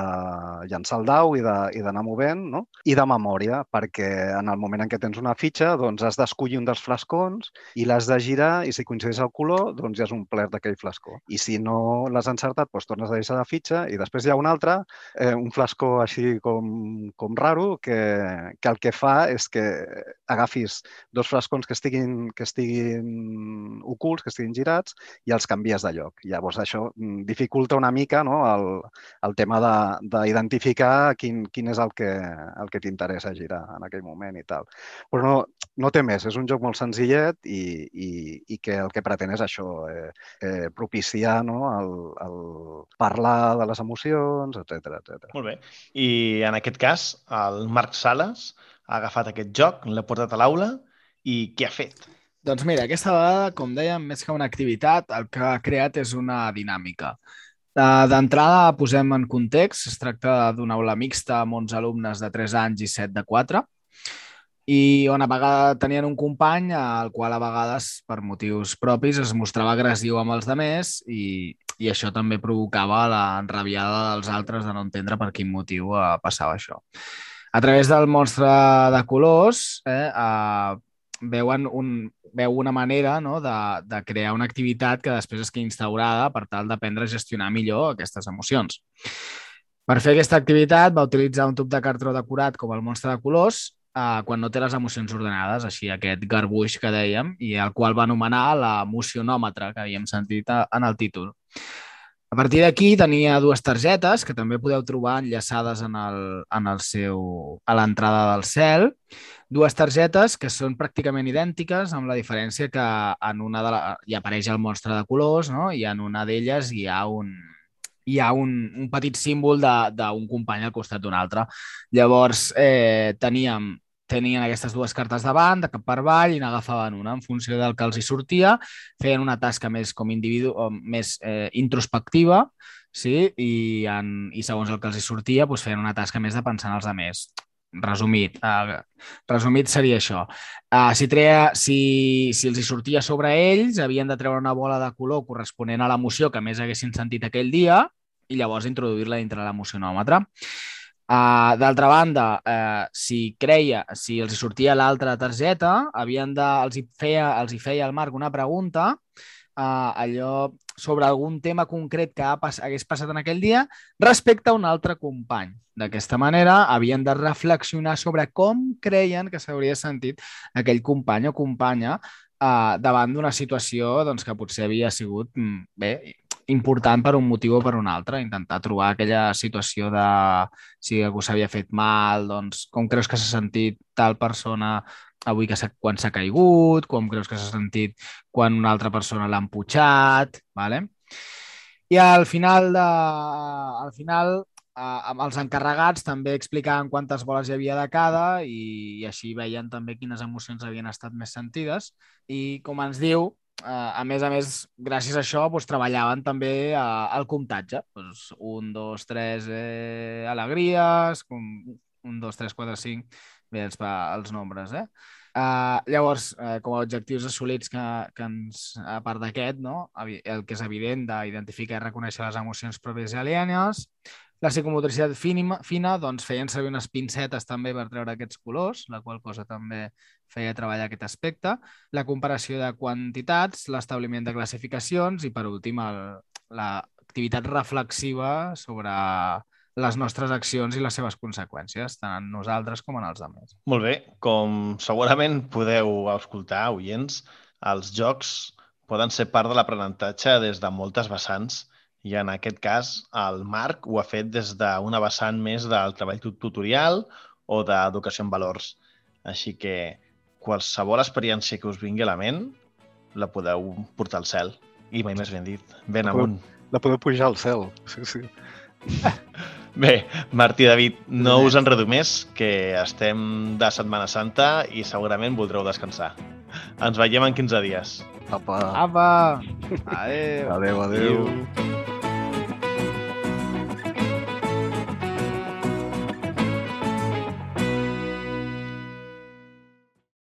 llançar el dau i d'anar movent, no? I de memòria, perquè en el moment en què tens una fitxa, doncs has d'escollir un dels flascons i l'has de girar i si coincideix el color, doncs ja és un pler d'aquell flascó. I si no l'has encertat, doncs tornes a deixar la fitxa i després hi ha un altre, eh, un flascó així com, com raro, que, que el que fa és que agafis dos flascons que estiguin, que estiguin ocults, que estiguin girats, i els canvies de lloc. Llavors, això mm, dificulta una mica no, el, el tema d'identificar quin, quin és el que, el que t'interessa girar en aquell moment i tal. Però no, no té més, és un joc molt senzillet i, i, i que el que pretén és això, eh, eh, propiciar no, el, el parlar de les emocions, etc etc. Molt bé. I en aquest cas, el Marc Sales ha agafat aquest joc, l'ha portat a l'aula i què ha fet? Doncs mira, aquesta vegada, com dèiem, més que una activitat, el que ha creat és una dinàmica. D'entrada, posem en context, es tracta d'una aula mixta amb 11 alumnes de 3 anys i 7 de 4, i on a vegades tenien un company al qual a vegades, per motius propis, es mostrava agressiu amb els demés i, i això també provocava la enrabiada dels altres de no entendre per quin motiu eh, passava això. A través del monstre de colors, eh, eh, veuen un, veu una manera no, de, de crear una activitat que després es quedi instaurada per tal d'aprendre a gestionar millor aquestes emocions. Per fer aquesta activitat va utilitzar un tub de cartró decorat com el monstre de colors eh, quan no té les emocions ordenades, així aquest garbuix que dèiem, i el qual va anomenar l'emocionòmetre que havíem sentit en el títol. A partir d'aquí tenia dues targetes que també podeu trobar enllaçades en el, en el seu, a l'entrada del cel. Dues targetes que són pràcticament idèntiques, amb la diferència que en una de la, hi apareix el monstre de colors no? i en una d'elles hi ha un, hi ha un, un petit símbol d'un company al costat d'un altre. Llavors, eh, teníem tenien aquestes dues cartes davant, de cap per avall, i n'agafaven una en funció del que els hi sortia, feien una tasca més com individu més eh, introspectiva, sí? I, en, i segons el que els hi sortia, doncs feien una tasca més de pensar en els altres. Resumit, uh, resumit seria això. Uh, si, treia, si, si els hi sortia sobre ells, havien de treure una bola de color corresponent a l'emoció que més haguessin sentit aquell dia i llavors introduir-la dintre l'emocionòmetre. Uh, D'altra banda, uh, si creia, si els sortia l'altra targeta, havien de, els, hi feia, els hi feia el Marc una pregunta, uh, allò sobre algun tema concret que ha pas, hagués passat en aquell dia respecte a un altre company. D'aquesta manera, havien de reflexionar sobre com creien que s'hauria sentit aquell company o companya uh, davant d'una situació doncs, que potser havia sigut mm, bé, important per un motiu o per un altre, intentar trobar aquella situació de si algú s'havia fet mal, doncs com creus que s'ha sentit tal persona avui que quan s'ha caigut, com creus que s'ha sentit quan una altra persona l'ha emputxat, ¿vale? I al final, de, al final eh, amb els encarregats també explicaven quantes boles hi havia de cada i, i així veien també quines emocions havien estat més sentides i com ens diu, Uh, a més a més, gràcies a això, doncs, treballaven també uh, el comptatge. Doncs, un, dos, tres eh, alegries, com, un, dos, tres, quatre, cinc, bé, els, els nombres, eh? Uh, llavors, uh, com a objectius assolits que, que ens, a part d'aquest, no? el que és evident d'identificar i reconèixer les emocions pròpies i alienes, la psicomotricitat fina, fina doncs, feien servir unes pincetes també per treure aquests colors, la qual cosa també feia treballar aquest aspecte, la comparació de quantitats, l'establiment de classificacions i, per últim, l'activitat reflexiva sobre les nostres accions i les seves conseqüències, tant en nosaltres com en els altres. Molt bé, com segurament podeu escoltar, oients, els jocs poden ser part de l'aprenentatge des de moltes vessants i en aquest cas el Marc ho ha fet des d'una vessant més del treball tutorial o d'educació en valors. Així que qualsevol experiència que us vingui a la ment la podeu portar al cel. I mai més ben dit. Ben amunt. la podeu pujar al cel. Sí, sí. Bé, Martí i David, no us enredo més, que estem de Setmana Santa i segurament voldreu descansar. Ens veiem en 15 dies. Apa. Apa! Adéu! Adéu, adéu.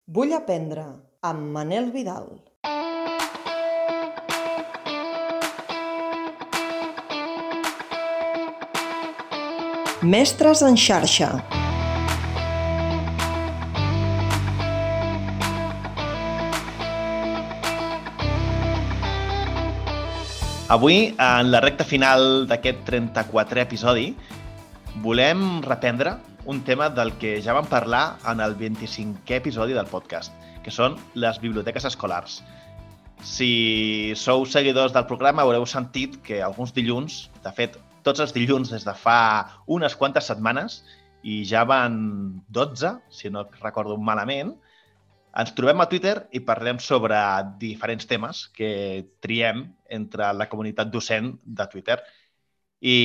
Vull aprendre amb Manel Vidal. Mestres en xarxa. Avui, en la recta final d'aquest 34è episodi, volem reprendre un tema del que ja vam parlar en el 25è episodi del podcast, que són les biblioteques escolars. Si sou seguidors del programa haureu sentit que alguns dilluns, de fet, tots els dilluns des de fa unes quantes setmanes, i ja van 12, si no recordo malament, ens trobem a Twitter i parlem sobre diferents temes que triem entre la comunitat docent de Twitter. I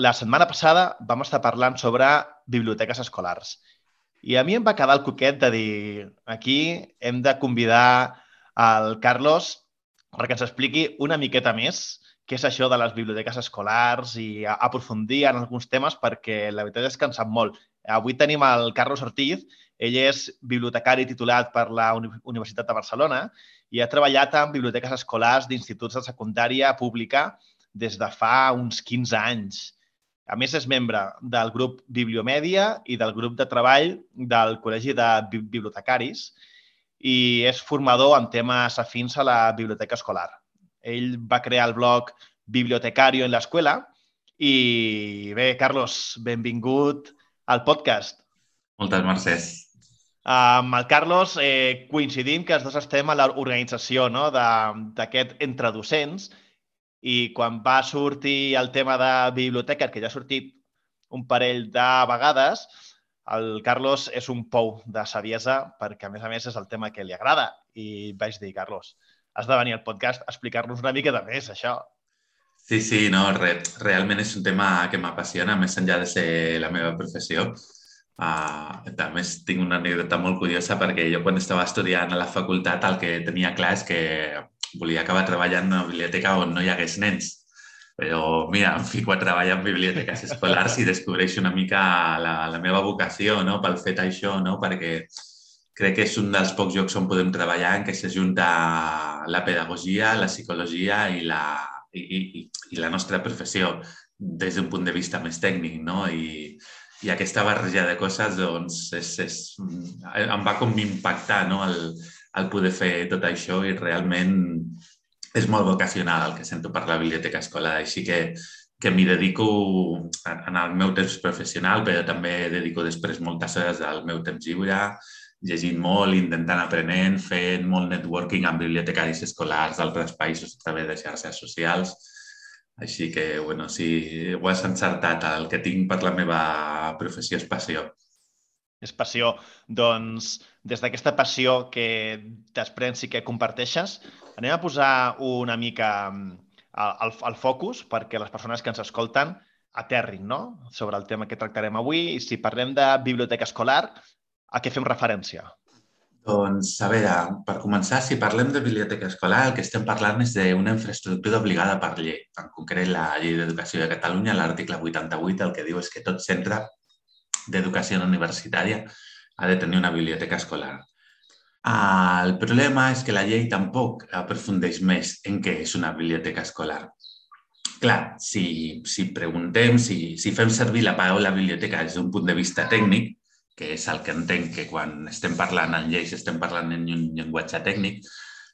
la setmana passada vam estar parlant sobre biblioteques escolars. I a mi em va quedar el coquet de dir aquí hem de convidar al Carlos perquè ens expliqui una miqueta més què és això de les biblioteques escolars i aprofundir en alguns temes perquè la veritat és que en sap molt. Avui tenim el Carlos Ortiz, ell és bibliotecari titulat per la Universitat de Barcelona i ha treballat en biblioteques escolars d'instituts de secundària pública des de fa uns 15 anys. A més, és membre del grup Bibliomèdia i del grup de treball del Col·legi de Bibliotecaris i és formador en temes afins a la biblioteca escolar. Ell va crear el blog Bibliotecario en l'escola i bé, Carlos, benvingut al podcast. Moltes mercès. Amb el Carlos eh, coincidim que els dos estem a l'organització no? d'aquest entre docents i quan va sortir el tema de biblioteca, que ja ha sortit un parell de vegades, el Carlos és un pou de saviesa perquè, a més a més, és el tema que li agrada. I vaig dir, Carlos, has de venir al podcast a explicar-nos una mica de més, això. Sí, sí, no, re, realment és un tema que m'apassiona, més enllà de ser la meva professió. Uh, també tinc una anècdota molt curiosa perquè jo quan estava estudiant a la facultat el que tenia clar és que volia acabar treballant en una biblioteca on no hi hagués nens. Però, mira, em fico a treballar en biblioteques escolars i descobreixo una mica la, la meva vocació no? pel fet això, no? perquè crec que és un dels pocs llocs on podem treballar en què s'ajunta la pedagogia, la psicologia i la, i, i, i la nostra professió des d'un punt de vista més tècnic, no? I, i aquesta barreja de coses doncs, és, és, em va com impactar no? el, el poder fer tot això i realment és molt vocacional el que sento per la biblioteca escolar, així que, que m'hi dedico en el meu temps professional, però també dedico després moltes hores del meu temps lliure, llegint molt, intentant aprenent, fent molt networking amb bibliotecaris escolars d'altres països a través de xarxes socials. Així que, bueno, sí, ho has encertat. El que tinc per la meva professió és passió. És passió. Doncs, des d'aquesta passió que desprens i que comparteixes, anem a posar una mica el, el focus perquè les persones que ens escolten aterrin no? sobre el tema que tractarem avui. I si parlem de biblioteca escolar, a què fem referència? Doncs, a veure, per començar, si parlem de biblioteca escolar, el que estem parlant és d'una infraestructura obligada per llei. En concret, la Llei d'Educació de Catalunya, l'article 88, el que diu és que tot centre d'educació universitària ha de tenir una biblioteca escolar. El problema és que la llei tampoc aprofundeix més en què és una biblioteca escolar. Clar, si, si preguntem, si, si fem servir la paraula biblioteca des d'un punt de vista tècnic, que és el que entenc que quan estem parlant en lleis estem parlant en un llenguatge tècnic,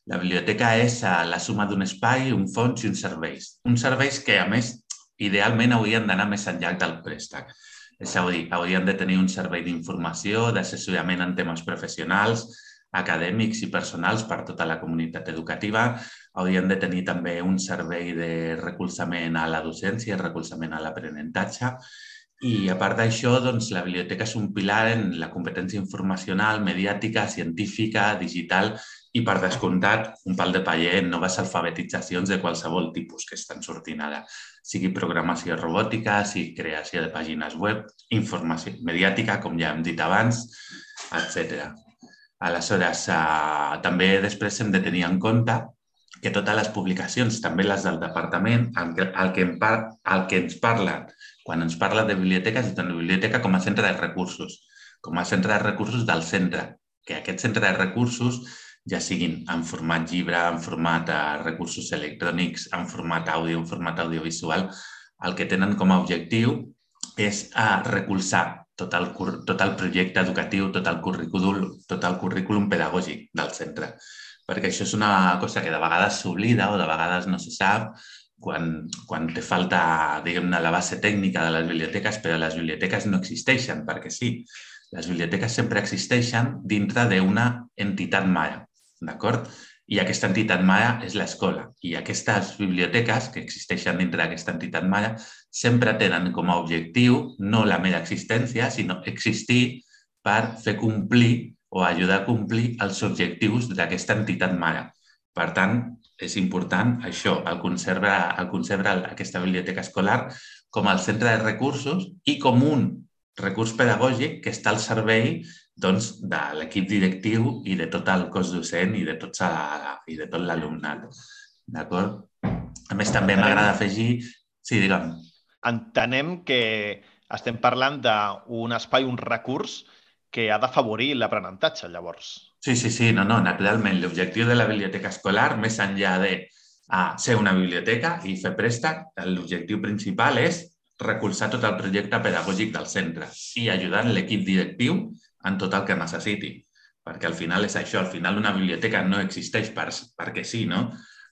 la biblioteca és eh, la suma d'un espai, un fons i uns serveis. Uns serveis que, a més, idealment haurien d'anar més enllà del préstec. És a dir, haurien de tenir un servei d'informació, d'assessorament en temes professionals, acadèmics i personals per tota la comunitat educativa. Haurien de tenir també un servei de recolzament a la docència recolzament a l'aprenentatge I a part d'això, doncs, la biblioteca és un pilar en la competència informacional, mediàtica, científica, digital i, per descomptat, un pal de paller en noves alfabetitzacions de qualsevol tipus que estan sortint ara, sigui programació robòtica, sigui creació de pàgines web, informació mediàtica, com ja hem dit abans, etc. Aleshores, eh, també després hem de tenir en compte que totes les publicacions, també les del departament, el que, el que, en par, el que ens parlen quan ens parla de biblioteques, és de la biblioteca com a centre de recursos, com a centre de recursos del centre, que aquest centre de recursos ja siguin en format llibre, en format de recursos electrònics, en format àudio, en format audiovisual, el que tenen com a objectiu és a recolzar tot el, tot el projecte educatiu, tot el currículum, tot el currículum pedagògic del centre. Perquè això és una cosa que de vegades s'oblida o de vegades no se sap, quan, quan te falta, diguem-ne, la base tècnica de les biblioteques, però les biblioteques no existeixen, perquè sí, les biblioteques sempre existeixen dintre d'una entitat mare, d'acord? I aquesta entitat mare és l'escola. I aquestes biblioteques que existeixen dintre d'aquesta entitat mare sempre tenen com a objectiu no la mera existència, sinó existir per fer complir o ajudar a complir els objectius d'aquesta entitat mare. Per tant, és important això, el conservar, el conservar aquesta biblioteca escolar com el centre de recursos i com un recurs pedagògic que està al servei doncs, de l'equip directiu i de tot el cos docent i de, tots a, i de tot l'alumnat. D'acord? A més, també m'agrada afegir... Sí, digue'm. Entenem que estem parlant d'un espai, un recurs que ha d'afavorir l'aprenentatge, llavors. Sí, sí, sí, no, no, naturalment. L'objectiu de la biblioteca escolar, més enllà de a ser una biblioteca i fer préstec, l'objectiu principal és recolzar tot el projecte pedagògic del centre i ajudar l'equip directiu en tot el que necessiti. Perquè al final és això, al final una biblioteca no existeix per, perquè sí, no?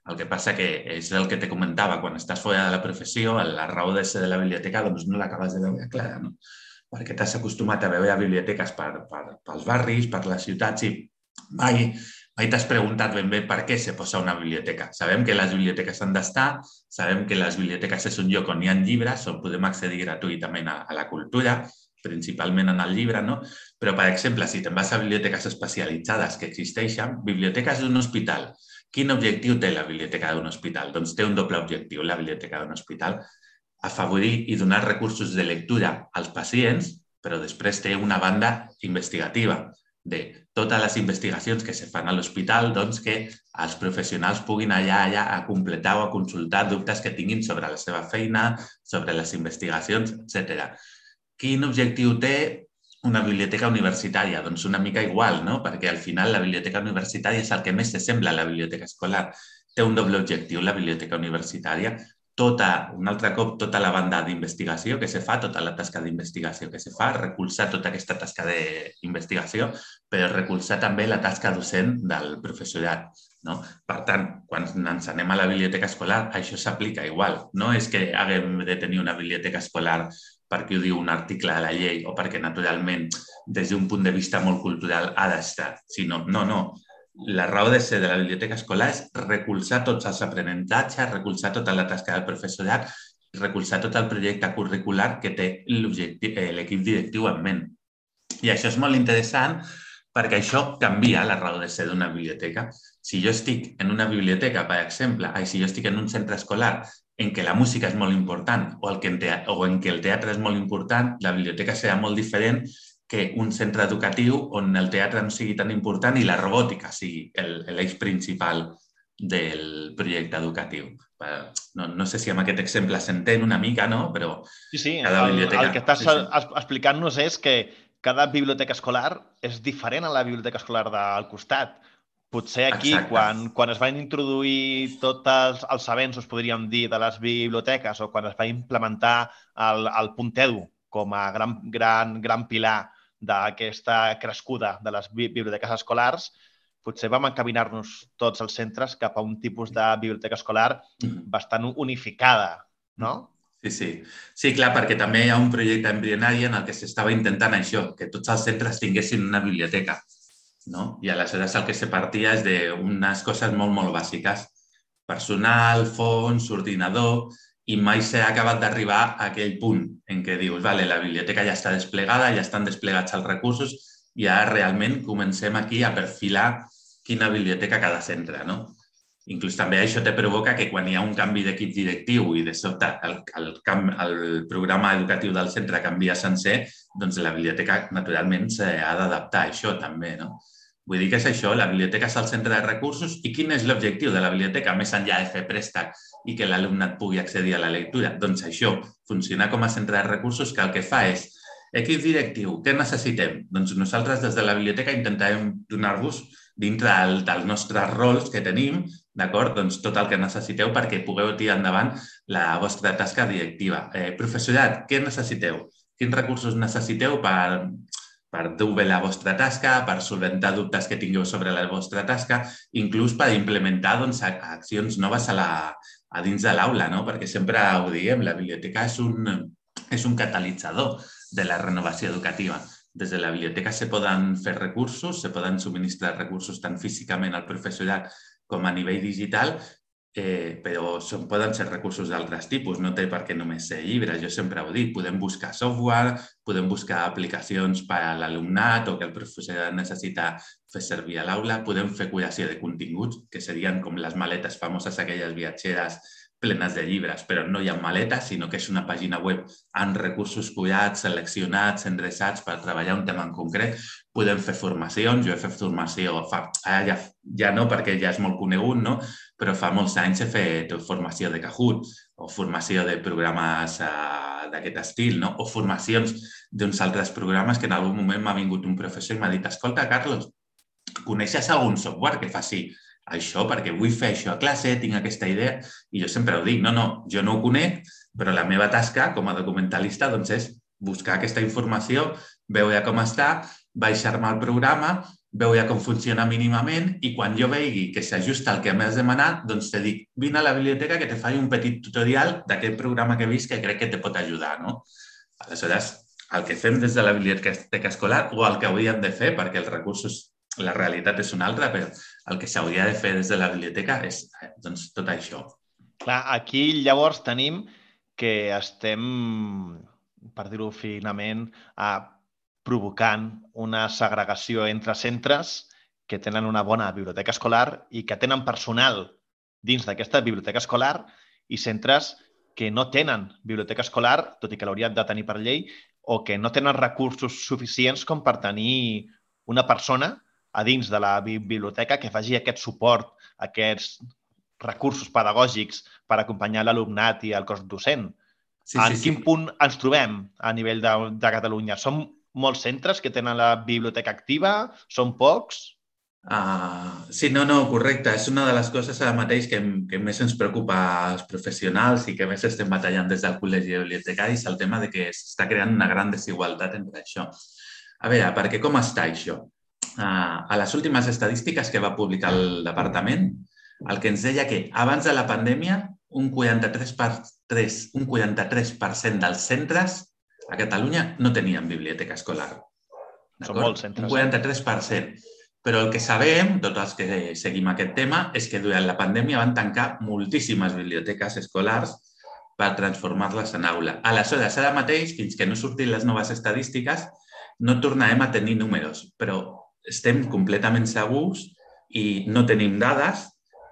El que passa que és el que te comentava, quan estàs fora de la professió, la raó de ser de la biblioteca doncs no l'acabes de veure clara, no? Perquè t'has acostumat a veure biblioteques per, per, pels barris, per les ciutats i mai, mai t'has preguntat ben bé per què se posa una biblioteca. Sabem que les biblioteques han d'estar, sabem que les biblioteques és un lloc on hi ha llibres, on podem accedir gratuïtament a, a la cultura, principalment en el llibre, no? Però, per exemple, si te'n vas a biblioteques especialitzades que existeixen, biblioteques d'un hospital, quin objectiu té la biblioteca d'un hospital? Doncs té un doble objectiu, la biblioteca d'un hospital, afavorir i donar recursos de lectura als pacients, però després té una banda investigativa de totes les investigacions que se fan a l'hospital, doncs que els professionals puguin allà, allà a completar o a consultar dubtes que tinguin sobre la seva feina, sobre les investigacions, etc. Quin objectiu té una biblioteca universitària? Doncs una mica igual, no? perquè al final la biblioteca universitària és el que més s'assembla a la biblioteca escolar. Té un doble objectiu la biblioteca universitària, tota, un altre cop, tota la banda d'investigació que se fa, tota la tasca d'investigació que se fa, recolzar tota aquesta tasca d'investigació, però recolzar també la tasca docent del professorat. No? Per tant, quan ens anem a la biblioteca escolar, això s'aplica igual. No és que haguem de tenir una biblioteca escolar perquè ho diu un article de la llei o perquè, naturalment, des d'un punt de vista molt cultural ha d'estar, sinó, no, no, la raó de ser de la biblioteca escolar és recolzar tots els aprenentatges, recolzar tota la tasca del professorat, recolzar tot el projecte curricular que té eh, l'equip directiu en ment. I això és molt interessant perquè això canvia la raó de ser d'una biblioteca. Si jo estic en una biblioteca, per exemple, ai, si jo estic en un centre escolar en què la música és molt important o, el que en, o en què el teatre és molt important, la biblioteca serà molt diferent que un centre educatiu on el teatre no sigui tan important i la robòtica sigui l'eix principal del projecte educatiu. No, no sé si amb aquest exemple s'entén una mica, no? Però sí, sí. Cada biblioteca... El, el que estàs sí, sí. explicant-nos és que cada biblioteca escolar és diferent a la biblioteca escolar del costat. Potser aquí, quan, quan es van introduir tots els, els avenços, podríem dir, de les biblioteques o quan es va implementar el, el punt edu com a gran, gran, gran pilar d'aquesta crescuda de les biblioteques escolars, potser vam encaminar-nos tots els centres cap a un tipus de biblioteca escolar mm-hmm. bastant unificada, no? Sí, sí. Sí, clar, perquè també hi ha un projecte embrionari en el que s'estava intentant això, que tots els centres tinguessin una biblioteca. No? I aleshores el que se partia és d'unes coses molt, molt bàsiques. Personal, fons, ordinador, i mai s'ha acabat d'arribar a aquell punt en què dius, vale, la biblioteca ja està desplegada, ja estan desplegats els recursos i ara realment comencem aquí a perfilar quina biblioteca cada centre, no? Inclús també això te provoca que quan hi ha un canvi d'equip directiu i de sobte el, el, camp, el programa educatiu del centre canvia sencer, doncs la biblioteca naturalment s'ha d'adaptar a això també, no? Vull dir que és això, la biblioteca és el centre de recursos i quin és l'objectiu de la biblioteca, més enllà de fer préstec i que l'alumnat pugui accedir a la lectura? Doncs això, funcionar com a centre de recursos que el que fa és equip directiu, què necessitem? Doncs nosaltres des de la biblioteca intentarem donar-vos dintre del, dels nostres rols que tenim, d'acord? Doncs tot el que necessiteu perquè pugueu tirar endavant la vostra tasca directiva. Eh, professorat, què necessiteu? Quins recursos necessiteu per, per dur bé la vostra tasca, per solventar dubtes que tingueu sobre la vostra tasca, inclús per implementar doncs, accions noves a, la, a dins de l'aula, no? perquè sempre ho diem, la biblioteca és un, és un catalitzador de la renovació educativa. Des de la biblioteca se poden fer recursos, se poden subministrar recursos tant físicament al professorat com a nivell digital, eh, però són, poden ser recursos d'altres tipus, no té per què només ser llibres, jo sempre ho dic, podem buscar software, podem buscar aplicacions per a l'alumnat o que el professorat necessita fer servir a l'aula, podem fer curació de continguts, que serien com les maletes famoses aquelles viatgeres plenes de llibres, però no hi ha maletes, sinó que és una pàgina web amb recursos cuidats, seleccionats, endreçats per treballar un tema en concret. Podem fer formacions, jo he fet formació, fa, ara ja, ja no perquè ja és molt conegut, no? però fa molts anys he fet formació de Kahoot o formació de programes uh, d'aquest estil, no? o formacions d'uns altres programes que en algun moment m'ha vingut un professor i m'ha dit escolta, Carlos, coneixes algun software que faci això perquè vull fer això a classe, tinc aquesta idea, i jo sempre ho dic, no, no, jo no ho conec, però la meva tasca com a documentalista doncs, és buscar aquesta informació, veure com està, baixar-me al programa, veure com funciona mínimament i quan jo vegi que s'ajusta al que m'has demanat, doncs te dic, vine a la biblioteca que te faci un petit tutorial d'aquest programa que he vist que crec que te pot ajudar. No? Aleshores, el que fem des de la biblioteca escolar o el que hauríem de fer, perquè els recursos la realitat és una altra, però el que s'hauria de fer des de la biblioteca és doncs, tot això. Clar, aquí llavors tenim que estem, per dir-ho finament, a provocant una segregació entre centres que tenen una bona biblioteca escolar i que tenen personal dins d'aquesta biblioteca escolar i centres que no tenen biblioteca escolar, tot i que l'haurien de tenir per llei, o que no tenen recursos suficients com per tenir una persona a dins de la biblioteca que faci aquest suport, aquests recursos pedagògics per acompanyar l'alumnat i el cos docent. Sí, en sí, quin sí. punt ens trobem a nivell de, de Catalunya? Som molts centres que tenen la biblioteca activa? Són pocs? Uh, sí, no, no, correcte. És una de les coses ara mateix que, que més ens preocupa als professionals i que més estem batallant des del Col·legi de Bibliotecaris, el tema de que s'està creant una gran desigualtat entre això. A veure, perquè com està això? A les últimes estadístiques que va publicar el departament, el que ens deia que abans de la pandèmia un 43%, per 3, un 43 dels centres a Catalunya no tenien biblioteca escolar. Són molts centres. Un 43%. Eh? Però el que sabem, tots els que seguim aquest tema, és que durant la pandèmia van tancar moltíssimes biblioteques escolars per transformar-les en aula. Aleshores, ara mateix, fins que no surtin les noves estadístiques, no tornarem a tenir números, però estem completament segurs i no tenim dades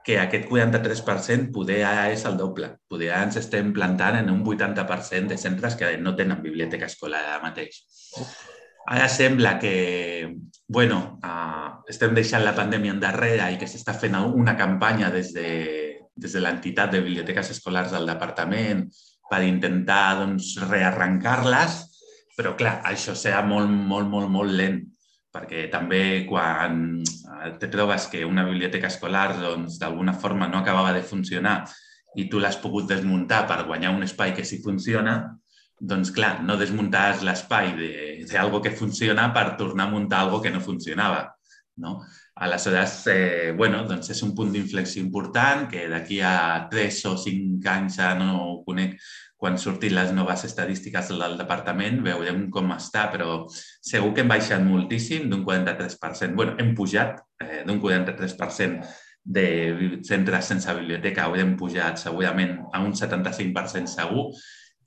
que aquest 43% poder ara és el doble. Poder ara ens estem plantant en un 80% de centres que no tenen biblioteca escolar ara mateix. Ara sembla que bueno, uh, estem deixant la pandèmia endarrere i que s'està fent una campanya des de, des de l'entitat de biblioteques escolars del departament per intentar doncs, rearrencar-les, però clar, això serà molt, molt, molt, molt lent perquè també quan eh, te trobes que una biblioteca escolar doncs, d'alguna forma no acabava de funcionar i tu l'has pogut desmuntar per guanyar un espai que sí funciona, doncs clar, no desmuntaves l'espai d'algo que funciona per tornar a muntar algo que no funcionava. No? Aleshores, eh, bueno, doncs és un punt d'inflexió important que d'aquí a 3 o 5 anys, ja no ho conec, quan surtin les noves estadístiques del departament veurem com està, però segur que hem baixat moltíssim d'un 43%. bueno, hem pujat eh, d'un 43% de centres sense biblioteca haurem pujat segurament a un 75% segur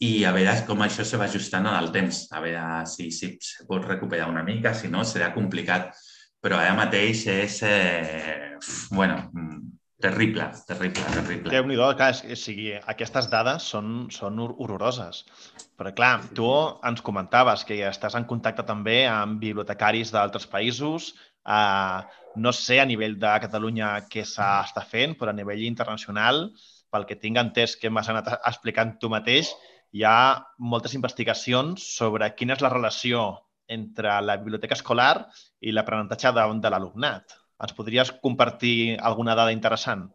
i a veure com això se va ajustant en el temps, a veure si, si se pot recuperar una mica, si no serà complicat. Però ara mateix és, eh, bueno, terrible, terrible, terrible. Déu-n'hi-do, clar, és, és, sigui, aquestes dades són, són horroroses. Però clar, tu ens comentaves que ja estàs en contacte també amb bibliotecaris d'altres països, eh, no sé a nivell de Catalunya què s'està fent, però a nivell internacional, pel que tinc entès que m'has anat explicant tu mateix, hi ha moltes investigacions sobre quina és la relació entre la biblioteca escolar i l'aprenentatge de, de l'alumnat. Ens podries compartir alguna dada interessant?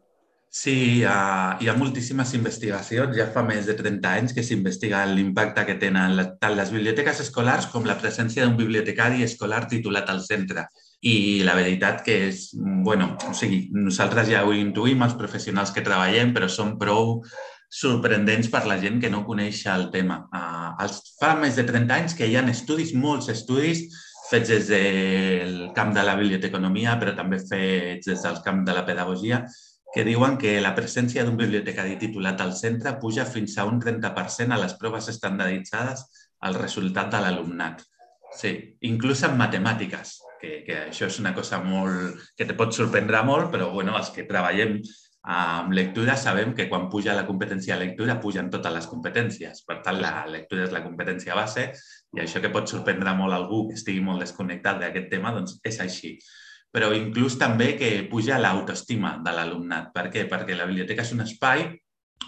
Sí, hi ha, hi ha moltíssimes investigacions. Ja fa més de 30 anys que s'investiga l'impacte que tenen tant les biblioteques escolars com la presència d'un bibliotecari escolar titulat al centre. I la veritat que és, bueno, o sigui, nosaltres ja ho intuïm, els professionals que treballem, però som prou sorprendents per la gent que no coneix el tema. Uh, els, fa més de 30 anys que hi ha estudis, molts estudis, fets des del camp de la biblioteconomia, però també fets des del camp de la pedagogia, que diuen que la presència d'un bibliotecari titulat al centre puja fins a un 30% a les proves estandarditzades al resultat de l'alumnat. Sí, inclús en matemàtiques, que, que això és una cosa molt, que te pot sorprendre molt, però bueno, els que treballem amb lectura sabem que quan puja la competència de lectura pugen totes les competències. Per tant, la lectura és la competència base i això que pot sorprendre molt algú que estigui molt desconnectat d'aquest tema, doncs és així. Però inclús també que puja l'autoestima de l'alumnat. Per què? Perquè la biblioteca és un espai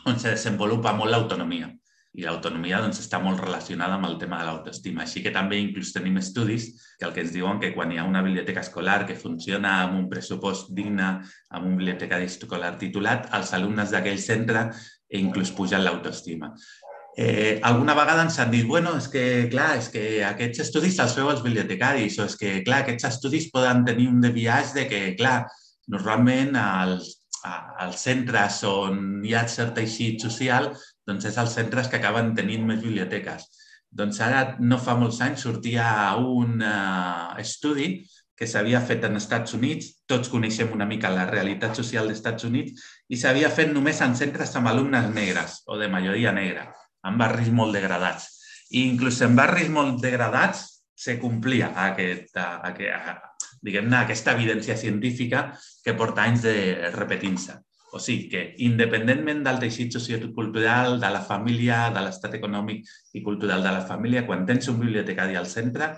on se desenvolupa molt l'autonomia i l'autonomia doncs, està molt relacionada amb el tema de l'autoestima. Així que també inclús tenim estudis que el que ens diuen que quan hi ha una biblioteca escolar que funciona amb un pressupost digne, amb un bibliotecari escolar titulat, els alumnes d'aquell centre inclús pugen l'autoestima. Eh, alguna vegada ens han dit, bueno, és que, clar, és que aquests estudis els feu els bibliotecaris, o és que, clar, aquests estudis poden tenir un deviatge de que, clar, normalment als, als centres on hi ha cert teixit social doncs és els centres que acaben tenint més biblioteques. Doncs ara, no fa molts anys, sortia un uh, estudi que s'havia fet en Estats Units, tots coneixem una mica la realitat social dels Estats Units, i s'havia fet només en centres amb alumnes negres o de majoria negra, en barris molt degradats. I inclús en barris molt degradats se complia aquest, aquest, diguem-ne, aquesta evidència científica que porta anys de repetint-se. O sigui que, independentment del teixit sociocultural, de la família, de l'estat econòmic i cultural de la família, quan tens un bibliotecari al centre,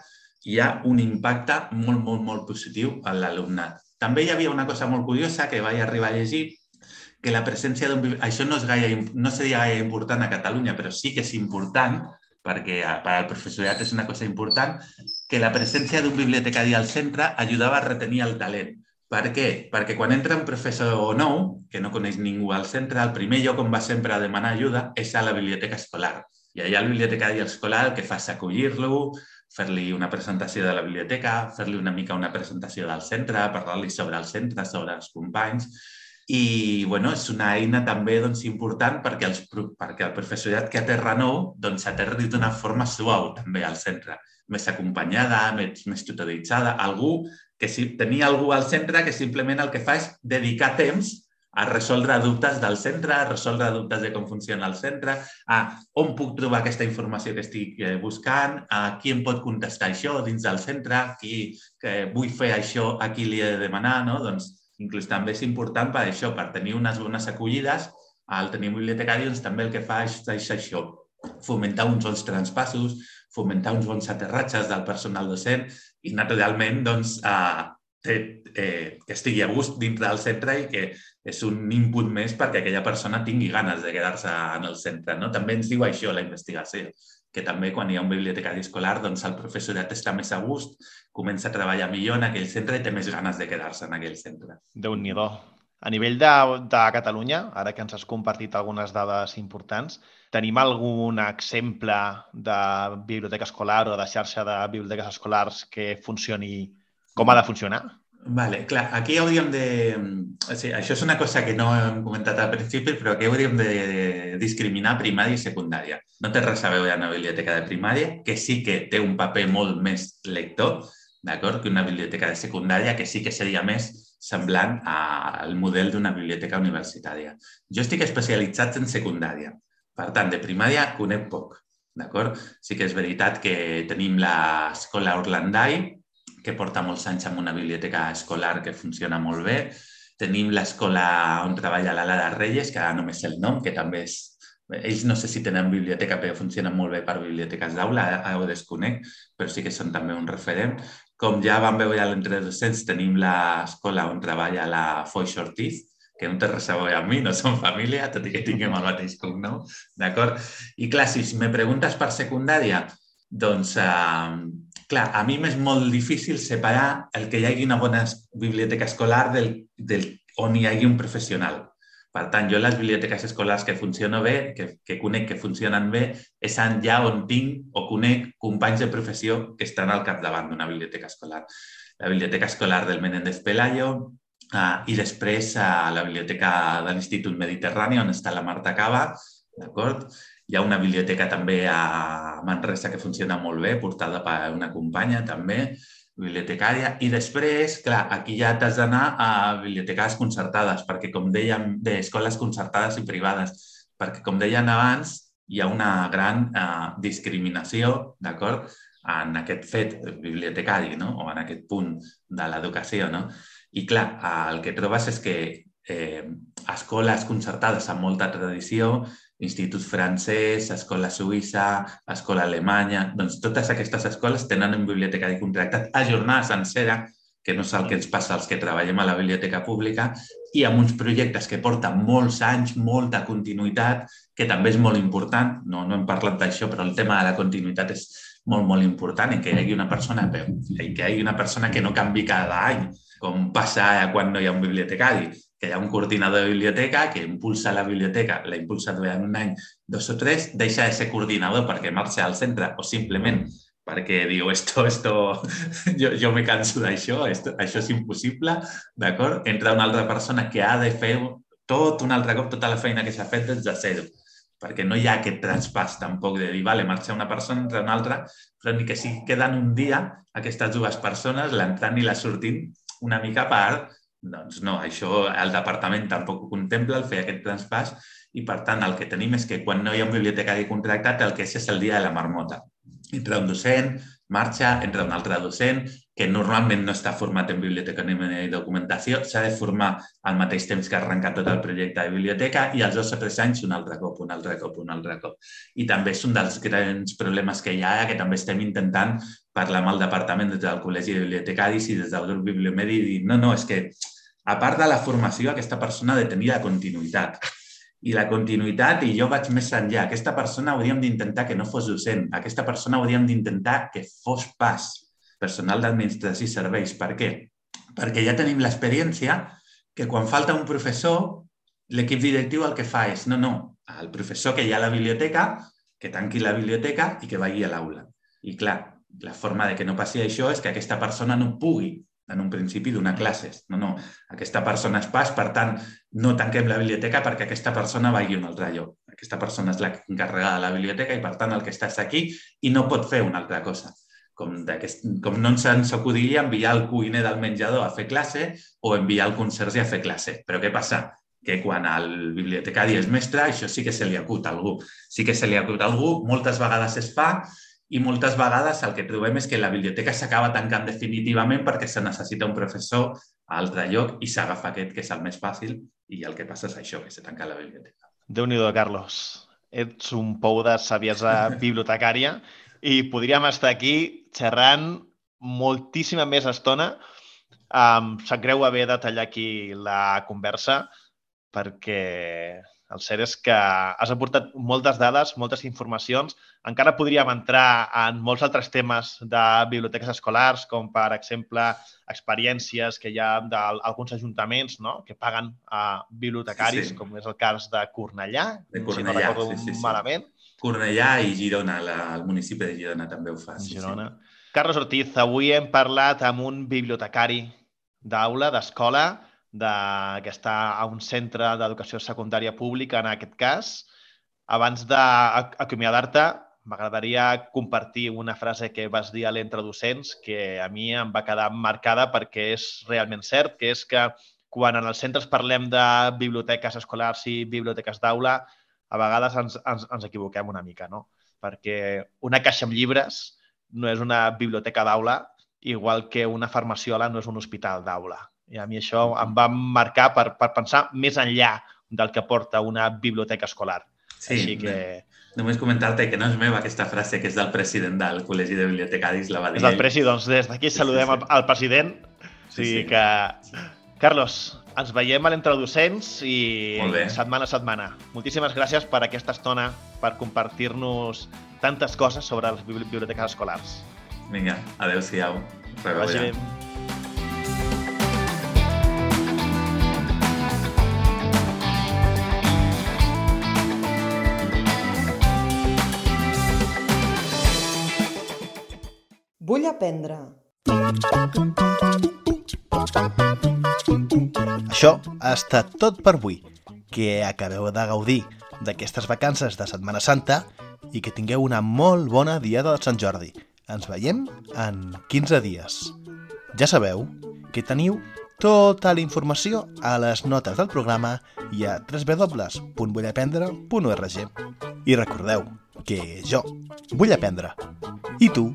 hi ha un impacte molt, molt, molt positiu en l'alumnat. També hi havia una cosa molt curiosa que vaig arribar a llegir, que la presència d'un... Això no, és gaire, no seria gaire important a Catalunya, però sí que és important, perquè per al professorat és una cosa important, que la presència d'un bibliotecari al centre ajudava a retenir el talent. Per què? Perquè quan entra un professor nou, que no coneix ningú al centre, el primer lloc on va sempre a demanar ajuda és a la biblioteca escolar. I allà el bibliotecari escolar el que fa és acollir-lo, fer-li una presentació de la biblioteca, fer-li una mica una presentació del centre, parlar-li sobre el centre, sobre els companys. I bueno, és una eina també doncs, important perquè, els, perquè el professorat que aterra nou doncs, aterri d'una forma suau també al centre, més acompanyada, més, més tutoritzada, algú que si tenia algú al centre que simplement el que fa és dedicar temps a resoldre dubtes del centre, a resoldre dubtes de com funciona el centre, a on puc trobar aquesta informació que estic eh, buscant, a qui em pot contestar això dins del centre, qui que vull fer això, a qui li he de demanar, no? Doncs inclús també és important per això, per tenir unes bones acollides, al tenir bibliotecari doncs, també el que fa és, és això, fomentar uns bons transpassos, fomentar uns bons aterratges del personal docent i, naturalment, doncs, eh, té, eh, que estigui a gust dintre del centre i que és un input més perquè aquella persona tingui ganes de quedar-se en el centre. No? També ens diu això la investigació, que també quan hi ha un bibliotecari escolar doncs el professorat està més a gust, comença a treballar millor en aquell centre i té més ganes de quedar-se en aquell centre. déu nhi A nivell de, de Catalunya, ara que ens has compartit algunes dades importants, Tenim algun exemple de biblioteca escolar o de xarxa de biblioteques escolars que funcioni com ha de funcionar? Vale, clar, aquí hauríem de... O sigui, això és una cosa que no hem comentat al principi, però aquí hauríem de discriminar primària i secundària. No té res a veure una biblioteca de primària, que sí que té un paper molt més lector, d'acord, que una biblioteca de secundària, que sí que seria més semblant al model d'una biblioteca universitària. Jo estic especialitzat en secundària. Per tant, de primària conec poc. D'acord? Sí que és veritat que tenim l'escola Orlandai, que porta molts anys amb una biblioteca escolar que funciona molt bé. Tenim l'escola on treballa l'Ala de Reyes, que ara només el nom, que també és... Ells no sé si tenen biblioteca, però funcionen molt bé per biblioteques d'aula, ara ho desconec, però sí que són també un referent. Com ja vam veure a l'entre docents, tenim l'escola on treballa la Foix Ortiz, que no té res a mi, no som família, tot i que tinguem el mateix cognom, d'acord? I clar, si me preguntes per secundària, doncs, eh, clar, a mi m'és molt difícil separar el que hi hagi una bona biblioteca escolar del, del, on hi hagi un professional. Per tant, jo les biblioteques escolars que funcionen bé, que, que conec que funcionen bé, és allà on tinc o conec companys de professió que estan al capdavant d'una biblioteca escolar. La biblioteca escolar del Menéndez Pelayo, Uh, I després a la biblioteca de l'Institut Mediterrani, on està la Marta Cava, d'acord? Hi ha una biblioteca també a Manresa que funciona molt bé, portada per una companya també, bibliotecària. I després, clar, aquí ja t'has d'anar a biblioteques concertades, perquè com dèiem, d'escoles concertades i privades, perquè com deien abans, hi ha una gran uh, discriminació, d'acord?, en aquest fet bibliotecari, no? o en aquest punt de l'educació, no? I clar, el que trobes és que eh, escoles concertades amb molta tradició, institut francès, escola suïssa, escola alemanya, doncs totes aquestes escoles tenen un bibliotecari contractat a jornada sencera, que no és el que ens passa als que treballem a la biblioteca pública, i amb uns projectes que porten molts anys, molta continuïtat, que també és molt important, no, no hem parlat d'això, però el tema de la continuïtat és molt, molt important, i que hi hagi una persona, que hi hagi una persona que no canvi cada any, com passa quan no hi ha un bibliotecari, que hi ha un coordinador de biblioteca que impulsa la biblioteca, la impulsa durant un any, dos o tres, deixa de ser coordinador perquè marxa al centre o simplement perquè diu, esto, esto, jo, jo me canso d'això, això és impossible, d'acord? Entra una altra persona que ha de fer tot un altre cop, tota la feina que s'ha fet des de zero, perquè no hi ha aquest traspàs tampoc de dir, vale, marxa una persona, entra una altra, però ni que si queden un dia aquestes dues persones, l'entrant i la sortint, una mica a part, doncs no, això el departament tampoc ho contempla, el fer aquest transpàs, i per tant el que tenim és que quan no hi ha un bibliotecari contractat el que és és el dia de la marmota. Entra un docent, marxa, entra un altre docent, que normalment no està format en biblioteca ni en documentació, s'ha de formar al mateix temps que arrenca tot el projecte de biblioteca i als dos o tres anys un altre cop, un altre cop, un altre cop. I també és un dels grans problemes que hi ha, que també estem intentant parlar amb el departament des del Col·legi de Bibliotecaris i des del grup Bibliomedi i dir, no, no, és que a part de la formació, aquesta persona ha de tenir la continuïtat. I la continuïtat, i jo vaig més enllà, aquesta persona hauríem d'intentar que no fos docent, aquesta persona hauríem d'intentar que fos pas, personal d'administració i serveis. Per què? Perquè ja tenim l'experiència que quan falta un professor, l'equip directiu el que fa és, no, no, el professor que hi ha a la biblioteca, que tanqui la biblioteca i que vagi a l'aula. I clar, la forma de que no passi això és que aquesta persona no pugui en un principi donar classes. No, no, aquesta persona és pas, per tant, no tanquem la biblioteca perquè aquesta persona vagi a un altre lloc. Aquesta persona és l'encarregada de la biblioteca i, per tant, el que està aquí i no pot fer una altra cosa com, com no ens acudiria enviar el cuiner del menjador a fer classe o enviar el conserge a fer classe. Però què passa? Que quan el bibliotecari és mestre, això sí que se li acut a algú. Sí que se li acut a algú, moltes vegades es fa i moltes vegades el que trobem és que la biblioteca s'acaba tancant definitivament perquè se necessita un professor a altre lloc i s'agafa aquest que és el més fàcil i el que passa és això, que se tanca la biblioteca. déu nhi Carlos. Ets un pou de saviesa bibliotecària i podríem estar aquí xerrant moltíssima més estona. Um, sap greu haver de tallar aquí la conversa perquè el cert és que has aportat moltes dades, moltes informacions. Encara podríem entrar en molts altres temes de biblioteques escolars, com per exemple experiències que hi ha d'alguns ajuntaments no? que paguen a bibliotecaris, sí, sí. com és el cas de Cornellà, de Cornellà si no recordo sí, sí, sí. malament. Cornellà i Girona, la, el municipi de Girona també ho fa. Sí, Girona. Sí. Carlos Ortiz, avui hem parlat amb un bibliotecari d'aula, d'escola, de, que està a un centre d'educació secundària pública, en aquest cas. Abans d'acomiadar-te, m'agradaria compartir una frase que vas dir a l'Entre Docents que a mi em va quedar marcada perquè és realment cert, que és que quan en els centres parlem de biblioteques escolars i biblioteques d'aula, a vegades ens, ens, ens equivoquem una mica, no? Perquè una caixa amb llibres no és una biblioteca d'aula, igual que una farmaciola no és un hospital d'aula. I a mi això em va marcar per, per pensar més enllà del que porta una biblioteca escolar. Sí, Així que... Només comentar-te que no és meva aquesta frase, que és del president del Col·legi de Bibliotecaris, la va dir És el ell. presi, doncs des d'aquí saludem al, al president. Sí, sí. que... Carlos, ens veiem a l'Entredocents i Molt bé. setmana a setmana. Moltíssimes gràcies per aquesta estona, per compartir-nos tantes coses sobre les bibli- biblioteques escolars. Vinga, adeu-siau. Vagi bé. Aprendre. Això ha estat tot per avui. Que acabeu de gaudir d'aquestes vacances de Setmana Santa i que tingueu una molt bona diada de Sant Jordi. Ens veiem en 15 dies. Ja sabeu que teniu tota la informació a les notes del programa i a www.vullaprendre.org. I recordeu que jo vull aprendre. I tu?